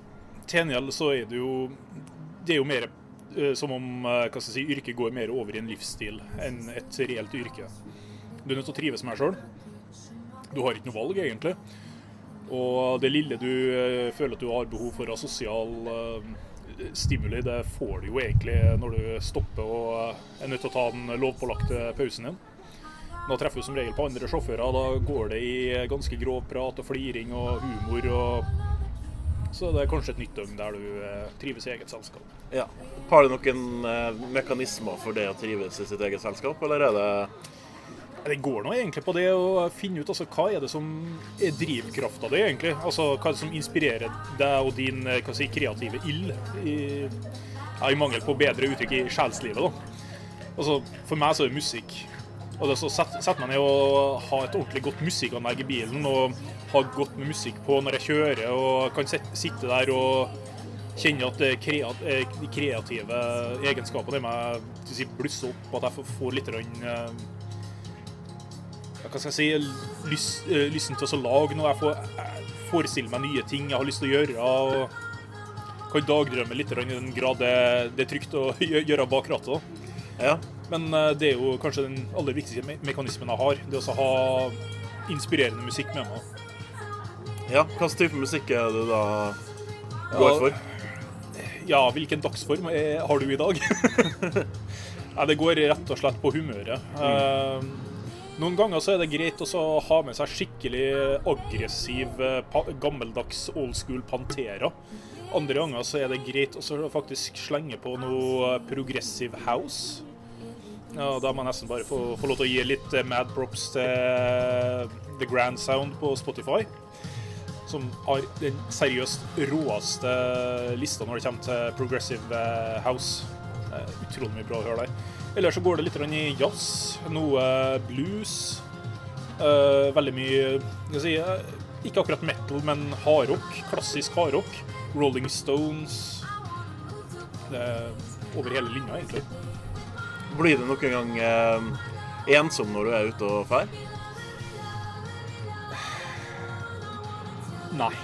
til gjengjeld så er det jo Det er jo mer eh, som om eh, hva skal jeg si, yrket går mer over i en livsstil enn et reelt yrke. Du er nødt til å trives med deg sjøl. Du har ikke noe valg, egentlig. Og det lille du eh, føler at du har behov for av sosial eh, stimuli, det får du jo egentlig når du stopper og er nødt til å ta den lovpålagte pausen din. Da treffer du som regel på andre sjåfører. Da går det i ganske grov prat og fliring og humor. og så det er kanskje et nytt døgn der du eh, trives i eget selskap. Ja. Har du noen eh, mekanismer for det å trives i sitt eget selskap, eller er det Det går nå egentlig på det å finne ut altså, hva er det som er drivkrafta di, egentlig. Altså, hva er det som inspirerer deg og din eh, si, kreative ild, i, ja, i mangel på bedre uttrykk i sjelslivet. da. Altså, For meg så er det musikk. Og det så Setter sett meg ned og ha et ordentlig godt musikkanlegg i bilen og ha godt med musikk på når jeg kjører, og kan sit- sitte der og kjenne at krea- eh, de kreative egenskapene i meg blusser opp, at jeg får- litt eh, ja, hva skal jeg si, lyst, eh, lysten til å lage noe. Jeg får jeg forestiller meg nye ting jeg har lyst til å gjøre. og Kan dagdrømme litt i den grad det, det er trygt å gjøre bak rattet. Ja. Men eh, det er jo kanskje den aller viktigste me mekanismen jeg har. Det å ha inspirerende musikk med meg. ja. Hvilken type musikk er det du da går for? Ja, hvilken dagsform er, har du i dag? Nei, det går rett og slett på humøret. Eh, noen ganger så er det greit å ha med seg skikkelig aggressiv, eh, gammeldags old school Pantera. Andre ganger så er det greit å faktisk slenge på noe progressive house. Ja, Da må jeg nesten bare få, få lov til å gi litt eh, mad props til The Grand Sound på Spotify som har den seriøst råeste lista når det kommer til progressive eh, Eh, utrolig mye bra å høre der. Ellers så går det litt i jazz, noe blues. eh, veldig mye si, eh, Ikke akkurat metal, men hardrock. Klassisk hardrock. Rolling Stones. Det er over hele linja, egentlig. Blir du noen gang eh, ensom når du er ute og drar? Nei.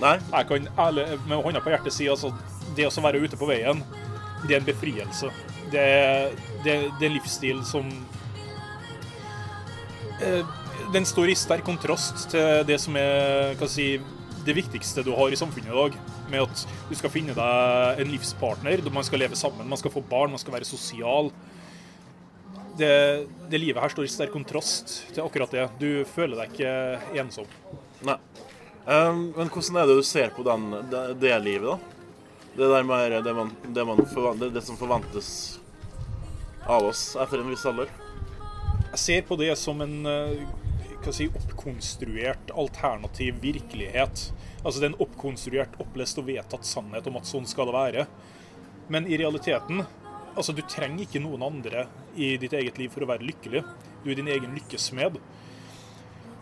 Nei? Jeg kan ærlig med hånda på hjertet si altså det å være ute på veien, det er en befrielse. Det det, det er livsstil som eh, Den står i sterk kontrast til det som er hva si, det viktigste du har i samfunnet i dag. Med at du skal finne deg en livspartner, man skal leve sammen, man skal få barn, man skal være sosial. Det, det livet her står i sterk kontrast til akkurat det. Du føler deg ikke ensom. Nei. Um, men hvordan er det du ser på den, det, det livet, da? Det der mer det, man, det, man forvan- det, som forventes av oss etter en viss alder? Jeg ser på det som en eh, si, oppkonstruert alternativ virkelighet. Altså Det er en oppkonstruert, opplest og vedtatt sannhet om at sånn skal det være. Men i realiteten altså Du trenger ikke noen andre i ditt eget liv for å være lykkelig. Du er din egen lykkesmed.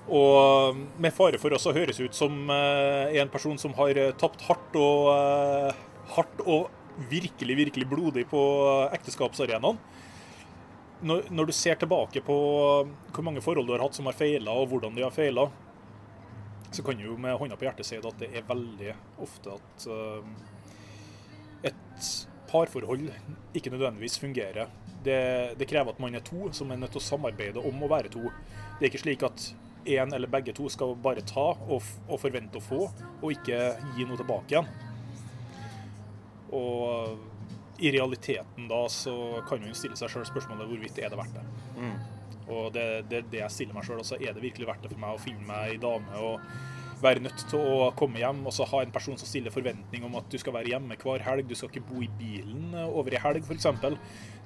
Og med fare for også å høres ut som eh, en person som har eh, tapt hardt og, eh, hardt og virkelig, virkelig blodig på ekteskapsarenaen når, når du ser tilbake på hvor mange forhold du har hatt som har feila, og hvordan de har feila, så kan du jo med hånda på hjertet si at det er veldig ofte at eh, et parforhold ikke nødvendigvis fungerer. Det, det krever at man er to som er nødt til å samarbeide om å være to. Det er ikke slik at én eller begge to skal bare ta og, og forvente å få, og ikke gi noe tilbake igjen. Og i realiteten da så kan hun stille seg sjøl spørsmålet hvorvidt er det verdt det. Og det, det er det jeg stiller meg sjøl. Altså, er det virkelig verdt det for meg å finne meg ei dame og være nødt til å komme hjem og så ha en person som stiller forventning om at du skal være hjemme hver helg, du skal ikke bo i bilen over ei helg f.eks.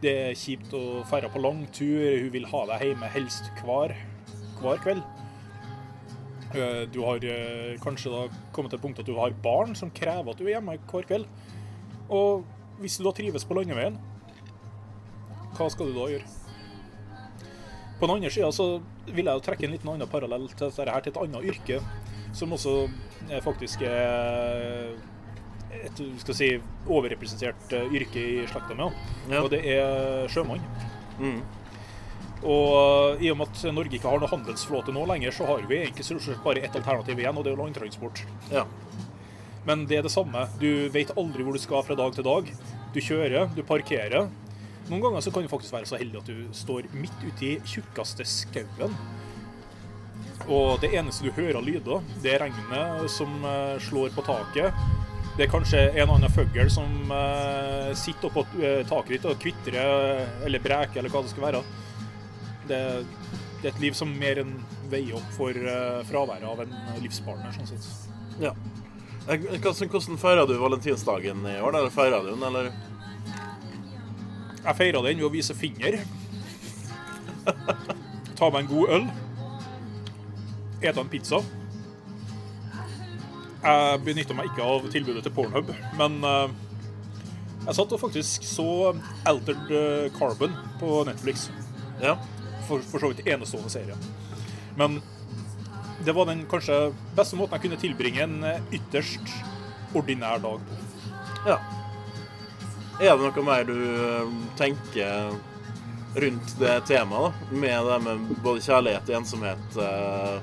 Det er kjipt å dra på lang tur, hun vil ha deg hjemme helst hver, hver kveld. Eh, Du har eh, kanskje da kommet til et punkt at du har barn som krever at du er hjemme hver kveld. Og hvis du da trives på landeveien, hva skal du da gjøre? På den andre sida så vil jeg jo trekke en liten annen parallell til dette her til et annet yrke, som også er faktisk er et skal si, overrepresentert eh, yrke i slekta mi. Ja. Og det er sjømann. Mm. Og i og med at Norge ikke har noe handelsflåte nå lenger, så har vi egentlig bare ett alternativ igjen, og det er jo landtransport. Ja. Men det er det samme. Du vet aldri hvor du skal fra dag til dag. Du kjører, du parkerer. Noen ganger så kan du faktisk være så heldig at du står midt ute i tjukkeste skauen. Og det eneste du hører av lyder, det er regnet som eh, slår på taket. Det er kanskje en annen fugl som eh, sitter oppå eh, taket ditt og kvitrer eller breker eller hva det skal være. Det, det er et liv som mer enn veier opp for fraværet av en livspartner, sånn sett. ja. Hvordan, hvordan feira du valentinsdagen i år? Eller feira du den, eller? Jeg feira den ved å vise finger. Ta meg en god øl. Ete en pizza. Jeg benytta meg ikke av tilbudet til Pornhub, men eh, jeg satt og faktisk så Altered eh, Carbon på Netflix. Ja. For, for så vidt enestående serie. Men det var den kanskje beste måten jeg kunne tilbringe en eh, ytterst ordinær dag på. ja. Er det noe mer du eh, tenker rundt det temaet, da? Med det med både kjærlighet og ensomhet? eh,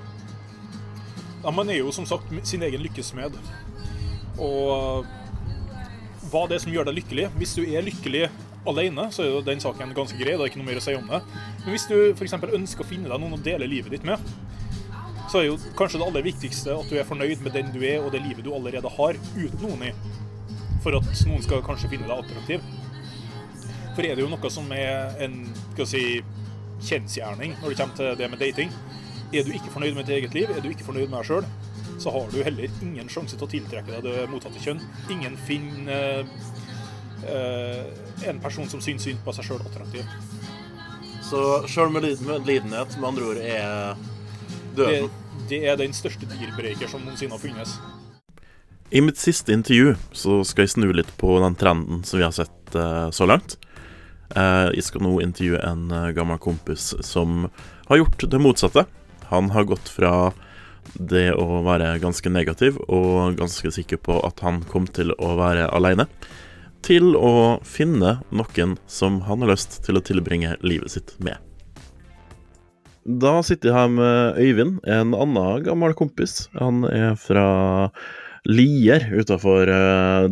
Ja, man er jo som sagt sin egen lykkesmed. Og hva det er som gjør deg lykkelig Hvis du er lykkelig alene, så er jo den saken ganske grei. Det er ikke noe mer å si om det. Men hvis du f.eks. ønsker å finne deg noen å dele livet ditt med, så er jo kanskje det aller viktigste at du er fornøyd med den du er, og det livet du allerede har, uten noen i. For at noen skal kanskje finne deg attraktiv. For er det jo noe som er en skal si, kjensgjerning når det kommer til det med dating. Er du ikke fornøyd med ditt eget liv, er du ikke fornøyd med deg sjøl, så har du heller ingen sjanse til å tiltrekke deg det mottatte kjønn. Ingen finner eh, en person som syns synd på seg sjøl attraktiv. Så sjøl med lidenhet, med andre ord, er Det, det er den største dealbreaker som noensinne har funnes. I mitt siste intervju så skal jeg snu litt på den trenden som vi har sett uh, så langt. Uh, jeg skal nå intervjue en uh, gammel kompis som har gjort det motsatte. Han har gått fra det å være ganske negativ og ganske sikker på at han kom til å være aleine, til å finne noen som han har lyst til å tilbringe livet sitt med. Da sitter jeg her med Øyvind, en annen gammel kompis. Han er fra Lier utafor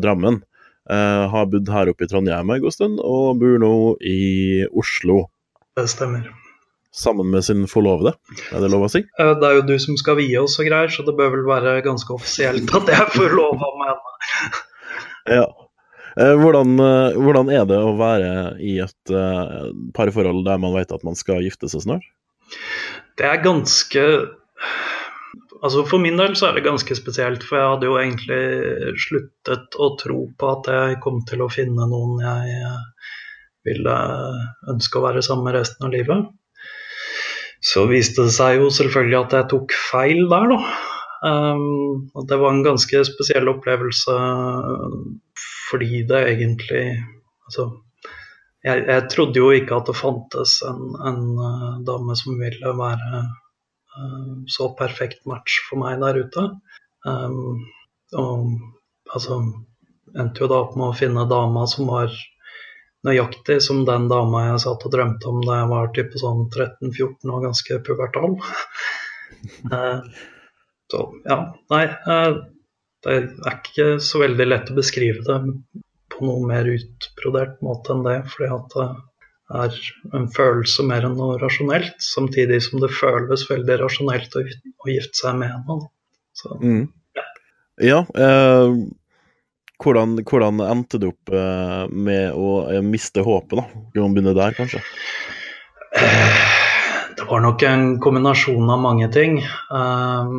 Drammen. Eh, har bodd her oppe i Trondheim en god stund, og bor nå i Oslo Det stemmer. sammen med sin forlovede. Er det lov å si? Eh, Det er jo du som skal vie oss og greier, så det bør vel være ganske offisielt at jeg får lov av henne. Ja. Eh, Hvordan, eh, hvordan er det å være i et uh, parforhold der man vet at man skal gifte seg snart? Det er ganske Altså For min del så er det ganske spesielt, for jeg hadde jo egentlig sluttet å tro på at jeg kom til å finne noen jeg eh, ville ønske å være sammen med resten av livet. Så viste det seg jo selvfølgelig at jeg tok feil der, da. Um, det var en ganske spesiell opplevelse fordi det egentlig Altså, jeg, jeg trodde jo ikke at det fantes en, en uh, dame som ville være uh, så perfekt match for meg der ute. Um, og altså endte jo da opp med å finne dama som var nøyaktig som den dama jeg satt og drømte om da jeg var type sånn 13-14 og ganske pubertal. uh, så ja, nei. eh, det er ikke så veldig lett å beskrive det på noe mer utbrodert måte enn det, fordi at det er en følelse mer enn noe rasjonelt, samtidig som det føles veldig rasjonelt å, å gifte seg med henne. Så Ja. Eh, hvordan, hvordan endte du opp eh, med å eh, miste håpet, da? Kan man begynne der, kanskje? Det var nok en kombinasjon av mange ting. Eh,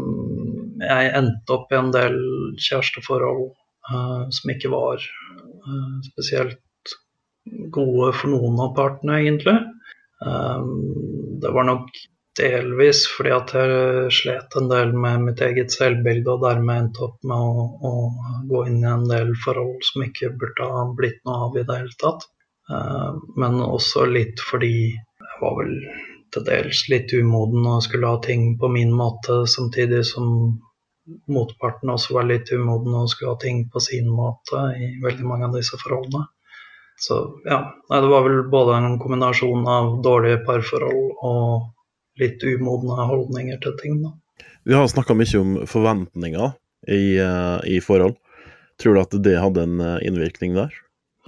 jeg endte opp i en del kjæresteforhold eh, som ikke var eh, spesielt gode for noen av partene, egentlig. Det var nok delvis fordi at jeg slet en del med mitt eget selvbilde og dermed endte opp med å, å, gå inn i en del forhold som ikke burde ha blitt noe av i det hele tatt. Men også litt fordi jeg var vel til dels litt umoden og skulle ha ting på min måte, samtidig som motparten også var litt umoden og skulle ha ting på sin måte i veldig mange av disse forholdene. Så ja, det var vel både en kombinasjon av dårlige parforhold og litt umodne holdninger til ting, da. Vi har snakka mye om forventninger i, uh, i, forhold. Tror du at det hadde en uh, innvirkning der?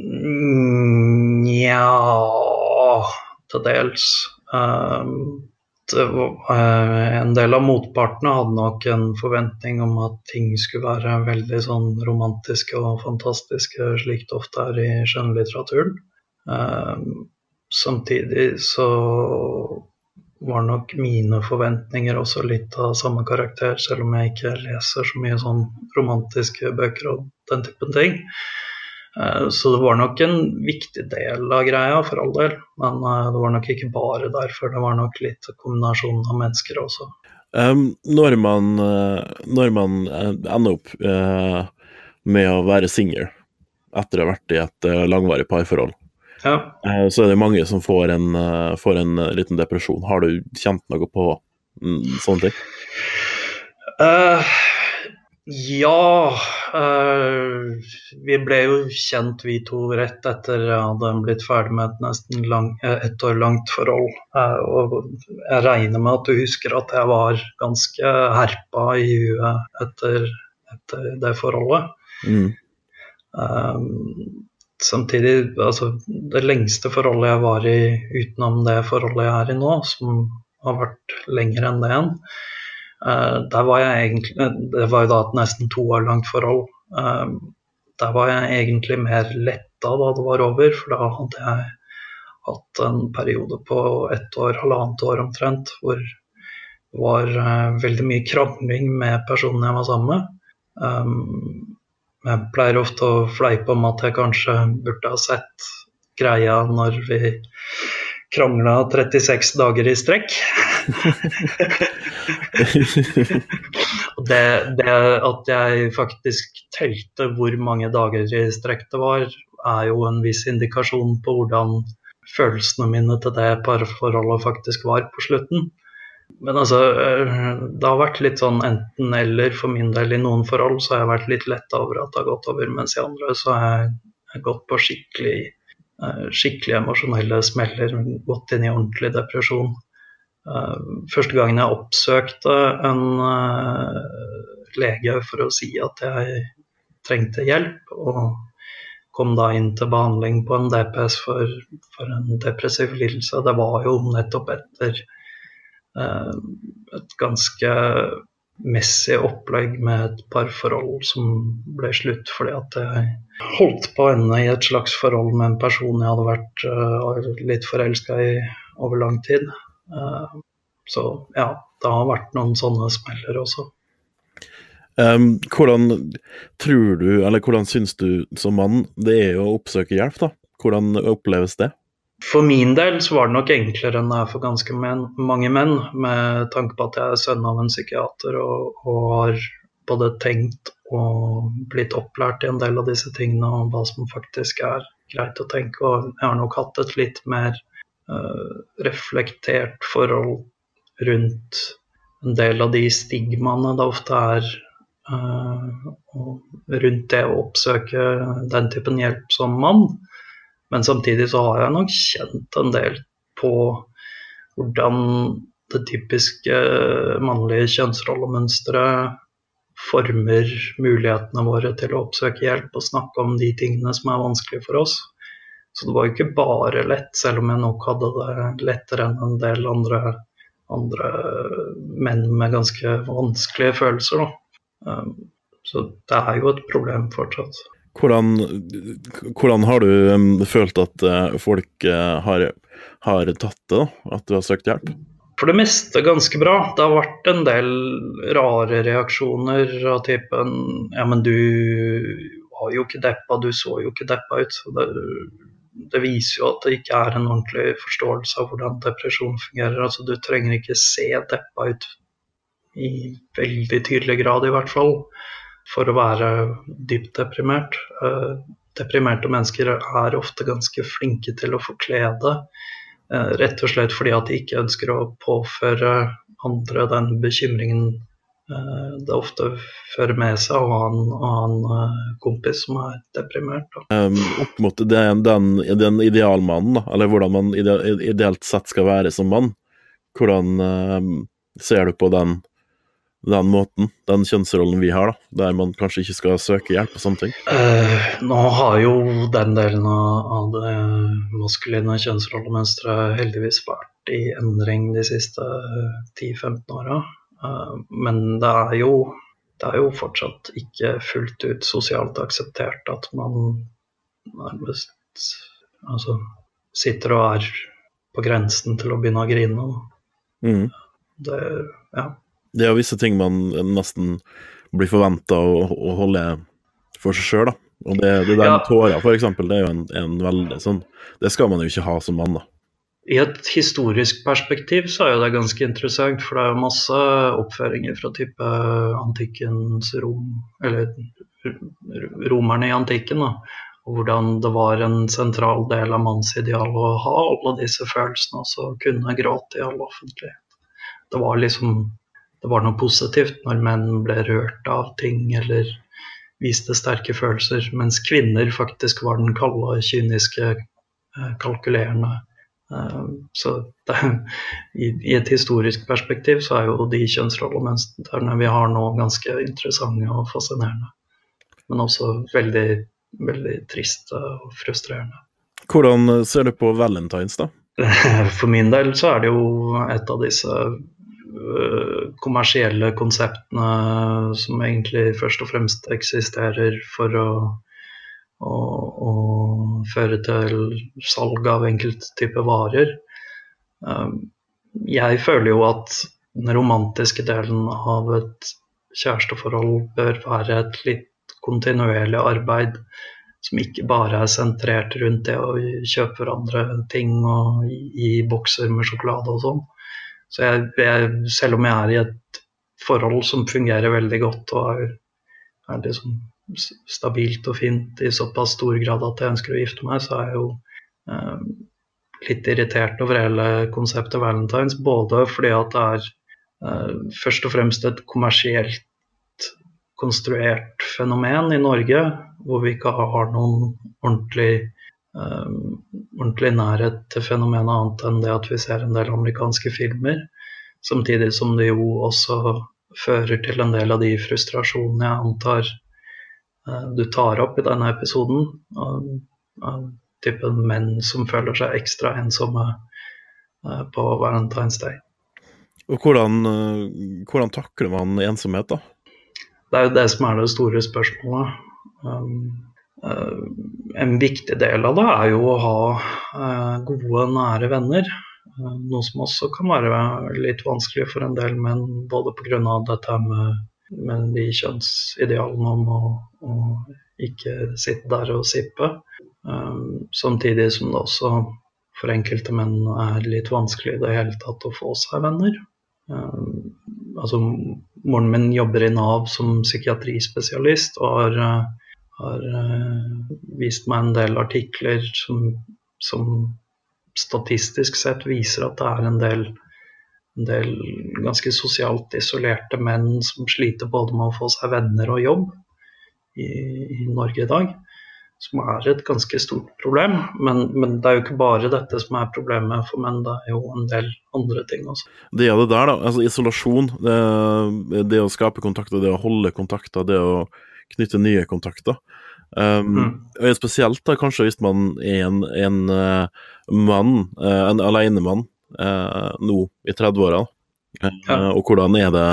Nja mm, til dels. Um, en del av motpartene hadde nok en forventning om at ting skulle være veldig sånn romantiske og fantastiske, slik det ofte er i skjønnlitteraturen. Um, samtidig så var nok mine forventninger også litt av samme karakter, selv om jeg ikke leser så mye sånn romantiske bøker og den typen ting. Eh, så det var nok en viktig del av greia, for all del. Men eh, det var nok ikke bare derfor. Det var nok litt kombinasjon av mennesker også. Um, når, man, eh, når man ender opp uh, med å være singel etter å ha vært i et uh, langvarig parforhold, ja. uh, så er det mange som får en, får en, liten depresjon. Har du kjent noe på mm, sånne ting? Uh, ja øh, Vi ble jo kjent vi to rett etter jeg hadde blitt ferdig med et nesten lang, et år langt forhold. Uh, og jeg regner med at du husker at jeg var ganske herpa i huet etter, etter det forholdet. Mm. Um, samtidig, altså det lengste forholdet jeg var i utenom det forholdet jeg er i nå, som har vært lenger enn det igjen, Eh, der var jeg egentlig Det var jo da et nesten to år langt forhold. Eh, der var jeg egentlig mer letta da det var over, for da hadde jeg hatt en periode på ett år, halvannet år omtrent, hvor det var veldig mye krangling med personen jeg var sammen med. Jeg pleier ofte å fleipe om at jeg kanskje burde ha sett greia når vi krangla 36 dager i strekk. det, det, at jeg faktisk telte hvor mange dager i strekk det var, er jo en viss indikasjon på hvordan følelsene mine til det parforholdet faktisk var på slutten. Men altså, det har vært litt sånn enten-eller for min del. I noen forhold så har jeg vært litt letta over at det har gått over, mens i andre så har jeg gått på skikkelig Eh, skikkelig emosjonelle smeller, gått inn i ordentlig depresjon. Eh, første gangen jeg oppsøkte en eh, lege for å si at jeg trengte hjelp, og kom da inn til behandling på en DPS for, for en depressiv lidelse, det var jo nettopp etter et ganske messig opplegg med et parforhold som ble slutt fordi at jeg holdt på å ende i et slags forhold med en person jeg hadde vært litt forelska i over lang tid. Uh, så ja, det har vært noen sånne smeller også. Um, hvordan tror du, eller hvordan syns du som mann det er å oppsøke hjelp, da? Hvordan oppleves det? For min del så var det nok enklere enn det er for ganske men, mange menn, med tanke på at jeg er sønn av en psykiater og, og, har både tenkt og blitt opplært i en del av disse tingene og hva som faktisk er greit å tenke. Og jeg har nok hatt et litt mer reflektert forhold rundt en del av de stigmaene det ofte er uh, rundt det å oppsøke den typen hjelp som mann. Men samtidig så har jeg nok kjent en del på hvordan det typiske mannlige kjønnsrollemønsteret former mulighetene våre til å oppsøke hjelp og snakke om de tingene som er vanskelige for oss. Så det var jo ikke bare lett, selv om jeg nok hadde det lettere enn en del andre, andre menn med ganske vanskelige følelser. Da. Um, så det er jo et problem fortsatt. Hvordan, hvordan, har du um, følt at uh, folk uh, har, har, tatt det, da? At du har søkt hjelp? for det meste ganske bra. Det har vært en del rare reaksjoner av typen Ja, men du var jo ikke deppa, du så jo ikke deppa ut. Så det, det viser jo at det ikke er en ordentlig forståelse av hvordan depresjon fungerer. Altså, du trenger ikke se deppa ut i veldig tydelig grad, i hvert fall, for å være dypt deprimert. Uh, deprimerte mennesker er ofte ganske flinke til å forkle det. Eh, rett og slett fordi at de ikke ønsker å påføre andre den bekymringen eh, det ofte fører med seg å ha en, en eh, kompis som er deprimert. Um, opp mot den, den, den idealmannen, da, eller hvordan man ideelt sett skal være som mann. Hvordan um, ser du på den den måten, den kjønnsrollen vi har, da, der man kanskje ikke skal søke hjelp og sånne ting? Uh, nå har jo den delen av det maskuline kjønnsrollemønsteret heldigvis vært i endring de siste 10-15 åra. Uh, men det er, jo, det er jo fortsatt ikke fullt ut sosialt akseptert at man nærmest altså, sitter og er på grensen til å begynne å grine. Mm. Det, ja. Det er visse ting man nesten blir forventa å, å, holde for seg sjøl, da. Og det, det der ja. tårer, eksempel, det er jo en, en, veldig sånn Det skal man jo ikke ha som mann, da. I et historisk perspektiv så er jo det ganske interessant, for det er jo masse oppføringer fra type antikkens rom, eller romerne i antikken, da. Og hvordan det var en sentral del av mannsidealet å ha alle disse følelsene, altså kunne gråte i all offentlighet. Det var liksom det var noe positivt når menn ble rørt av ting eller viste sterke følelser, mens kvinner faktisk var den kalde, kyniske, eh, kalkulerende. Eh, så det, i, et historisk perspektiv så er jo de kjønnsrollemønstrene vi har nå, ganske interessante og fascinerende. Men også veldig, veldig triste og frustrerende. Hvordan ser du på valentines, da? For min del så er det jo et av disse Eh, kommersielle konseptene som egentlig først og fremst eksisterer for å, å, og føre til salg av enkelte typer varer. Eh, jeg føler jo at den romantiske delen av et kjæresteforhold bør være et litt kontinuerlig arbeid som ikke bare er sentrert rundt det å kjøpe hverandre ting og gi bokser med sjokolade og sånn. Så jeg, jeg, selv om jeg er i et forhold som fungerer veldig godt og er, er liksom stabilt og fint i såpass stor grad at jeg ønsker å gifte meg, så er jeg jo eh, litt irritert over hele konseptet Valentines. Både fordi at det er eh, først og fremst et kommersielt konstruert fenomen i Norge, hvor vi ikke har noen ordentlig um, ordentlig nærhet til fenomenet annet enn det at vi ser en del amerikanske filmer. Samtidig som det jo også fører til en del av de frustrasjonene jeg antar du tar opp i denne episoden. Og, og typen menn som føler seg ekstra ensomme uh, på Valentine's Day. Og hvordan, uh, hvordan takler man ensomhet, da? Det er jo det som er det store spørsmålet. Um, uh, en viktig del av det er jo å ha uh, gode, nære venner. Uh, noe som også kan være litt vanskelig for en del menn, både pga. dette med, med de kjønnsidealene om å, å, ikke sitte der og sippe. Samtidig som det også for enkelte menn er litt vanskelig i det hele tatt å få seg venner. Altså, moren min jobber i Nav som psykiatrispesialist og har har uh, vist meg en del artikler som, som, statistisk sett viser at det er en del, en del ganske sosialt isolerte menn som sliter både med å få seg venner og jobb i, i Norge i dag. Som er et ganske stort problem. Men, men, det er jo ikke bare dette som er problemet for menn, det er jo en del andre ting også. Det er det der, da. Altså isolasjon. Det, det å skape kontakter, det å holde kontakter, det å knytte nye kontakter. Um, mm. Spesielt da, kanskje hvis man er en, en uh, mann, uh, en alenemann, nå i 30-åra. Uh, ja. Og hvordan er det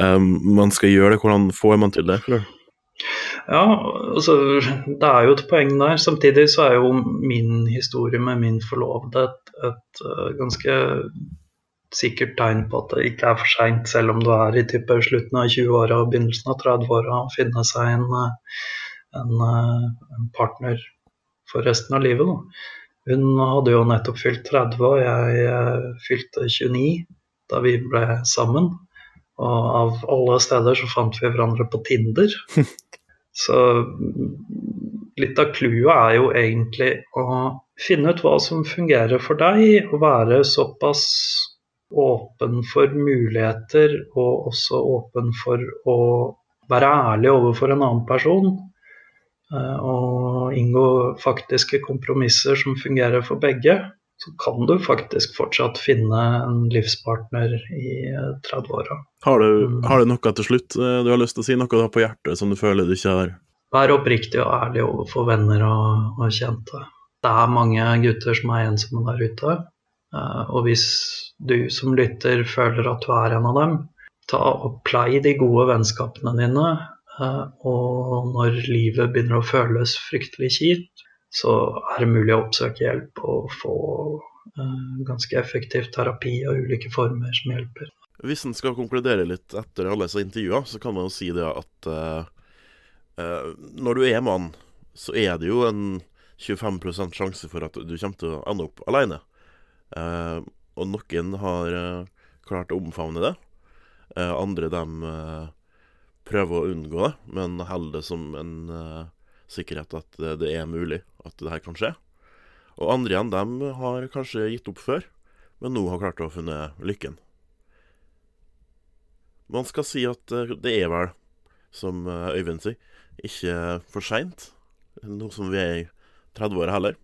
um, man skal gjøre det? Hvordan får man til det? Ja, altså det er jo et poeng der. Samtidig så er jo min historie med min forlovede et, et, et ganske sikkert tegn på at det ikke er for seint, selv om du er i type slutten av 20-åra og begynnelsen av 30-åra, å finne seg en, en, en, partner for resten av livet. Da. Hun hadde jo nettopp fylt 30, og jeg fylte 29 da vi ble sammen. Og av alle steder så fant vi hverandre på Tinder. Så litt av clouet er jo egentlig å finne ut hva som fungerer for deg, og være såpass åpen for muligheter, og også åpen for å være ærlig overfor en annen person. Eh, og inngå faktiske kompromisser som fungerer for begge så kan du faktisk fortsatt finne en livspartner i 30-åra. Har, mm. har, du noe til slutt eh, du har lyst til å si, noe du har på hjertet som du føler du ikke har? Vær oppriktig og ærlig overfor venner og, og kjente. Det er mange gutter som er ensomme der ute. Eh, og hvis du som lytter føler at du er en av dem, ta og plei de gode vennskapene dine. Eh, og når livet begynner å føles fryktelig kjipt, så er det mulig å oppsøke hjelp og få uh, ganske effektiv terapi og ulike former som hjelper. Hvis en skal konkludere litt etter alle disse intervjua, så kan man jo si det at uh, når du er mann, så er det jo en 25% sjanse for at du kommer til å ende opp alene. og noen har klart å omfavne det. andre dem prøver å unngå det, men holder det som en sikkerhet at det, det er mulig at det her kan skje. Og andre igjen, dem har kanskje gitt opp før, men nå har klart å funne lykken. Man skal si at eh, det er vel, som eh, Øyvind sier, ikke for seint, nå som vi er i 30-åra heller.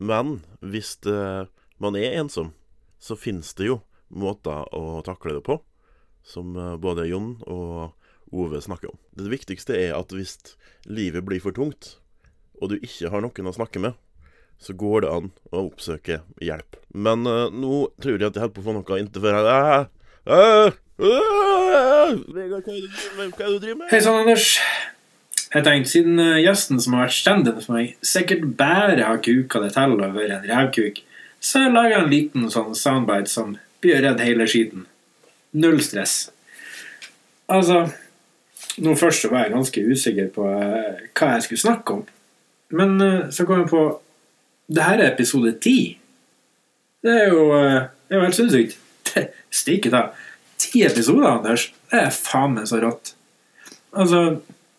Men hvis det, man er ensom, så finnes det jo måter å takle det på, som eh, både Jon og Ove snakker om. Det viktigste er at hvis livet blir for tungt, og du ikke har noen å snakke med, så går det an å oppsøke hjelp. Men uh, nå tror jeg at jeg holder på å få noe inntil før jeg Vegard, hva er? Hei sann, Anders. Jeg tenkte, siden uh, gjesten som har vært standende for meg, sikkert bare har kuka det til være en revkuk, så jeg laga en liten sånn soundbite som blir redd hele skiten. Null stress. Altså Nå først så var jeg ganske usikker på uh, hva jeg skulle snakke om. Men uh, så kom jeg på Det her er episode ti. Det er jo, uh, det er jo helt sinnssykt. Stikke ta. Ti episoder, Anders. Det er faen meg så rått. Altså,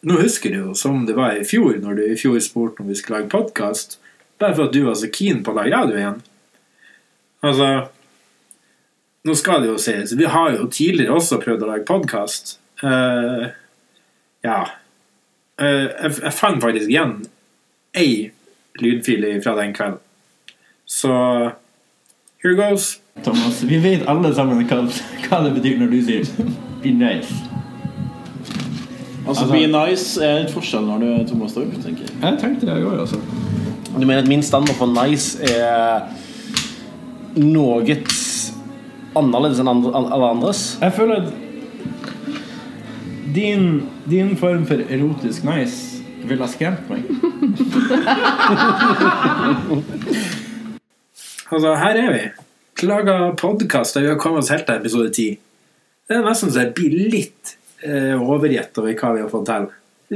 nå husker du jo som det var i fjor, når du i fjor spurte om vi skulle lage podkast. Bare for at du var så keen på å lage radio igjen. Altså Nå skal det jo sies, vi har jo tidligere også prøvd å lage podkast. Uh, ja. Uh, jeg, jeg fant faktisk igjen ei lydfil fra den kvelden. Så here goes. Thomas, vi vet alle sammen hva, hva det betyr når du sier 'be nice'. Altså, altså, 'be nice' er et forskjell når du er Thomas Torp, tenker jeg. Jeg tenkte det i går, altså. Du mener at min standard for 'nice' er noe annerledes enn andre, alle andres? Jeg føler at din, din form for erotisk nice ville ha skremt meg. altså, her er vi. Laga podkast, og vi har kommet oss helt til episode ti. Det er nesten så jeg blir litt eh, overgitt over hva vi har fått til.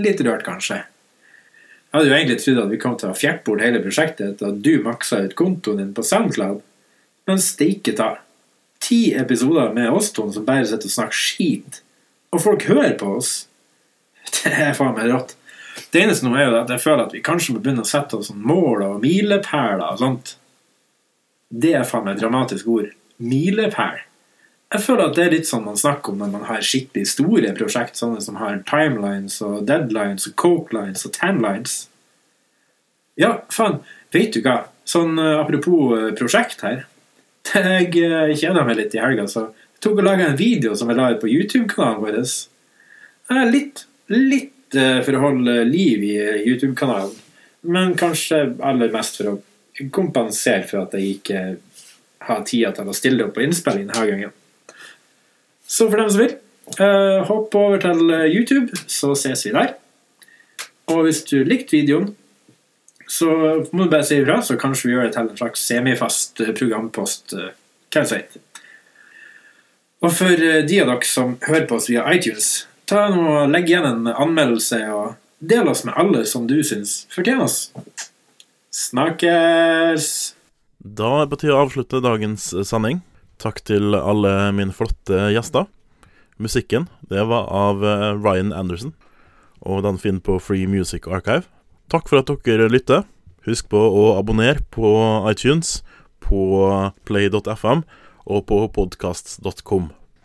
Litt rørt, kanskje. Jeg hadde jo egentlig trodd at vi kom til å fjerte bort hele prosjektet etter at du maksa ut kontoen din på SoundCloud, men steike ta. Ti episoder med oss to som bare sitter og snakker skit, og folk hører på oss. Det er faen meg rått. Det eneste nå er jo at jeg føler at vi kanskje må begynne å sette oss mål og milepæler og sånt. Det er faen meg et dramatisk ord. Milepæl. Jeg føler at det er litt sånn man snakker om når man har skikkelig store prosjekt, sånne som har timelines og deadlines og cokelines og tanlines. Ja, faen, vet du hva? Sånn uh, apropos uh, prosjekt her. Jeg uh, kjeda meg litt i helga, så jeg tok og laga en video som jeg la ut på YouTube-kanalen vår. litt, litt Eh, for å holde liv i eh, YouTube-kanalen. Men kanskje aller mest for å kompensere for at jeg ikke har tida til å stille opp på innspilling denne gangen. Så for dem som vil, hopp over til YouTube, så ses vi der. Og hvis du likte videoen, så må du bare si ifra, så kanskje vi gjør det til en slags semifast programpost Hvem vet? Og for eh, de av dere som hører på oss via iTunes, ta nå og legg igjen en anmeldelse og del oss med alle som du syns fortjener oss. Snakkes! Da er det på tide å avslutte dagens sending. Takk til alle mine flotte gjester. Musikken det var av eh, Ryan Anderson, og den finner på Free Music Archive. Takk for at dere lytter. Husk på å abonnere på iTunes, på play.fm og på podkast.com.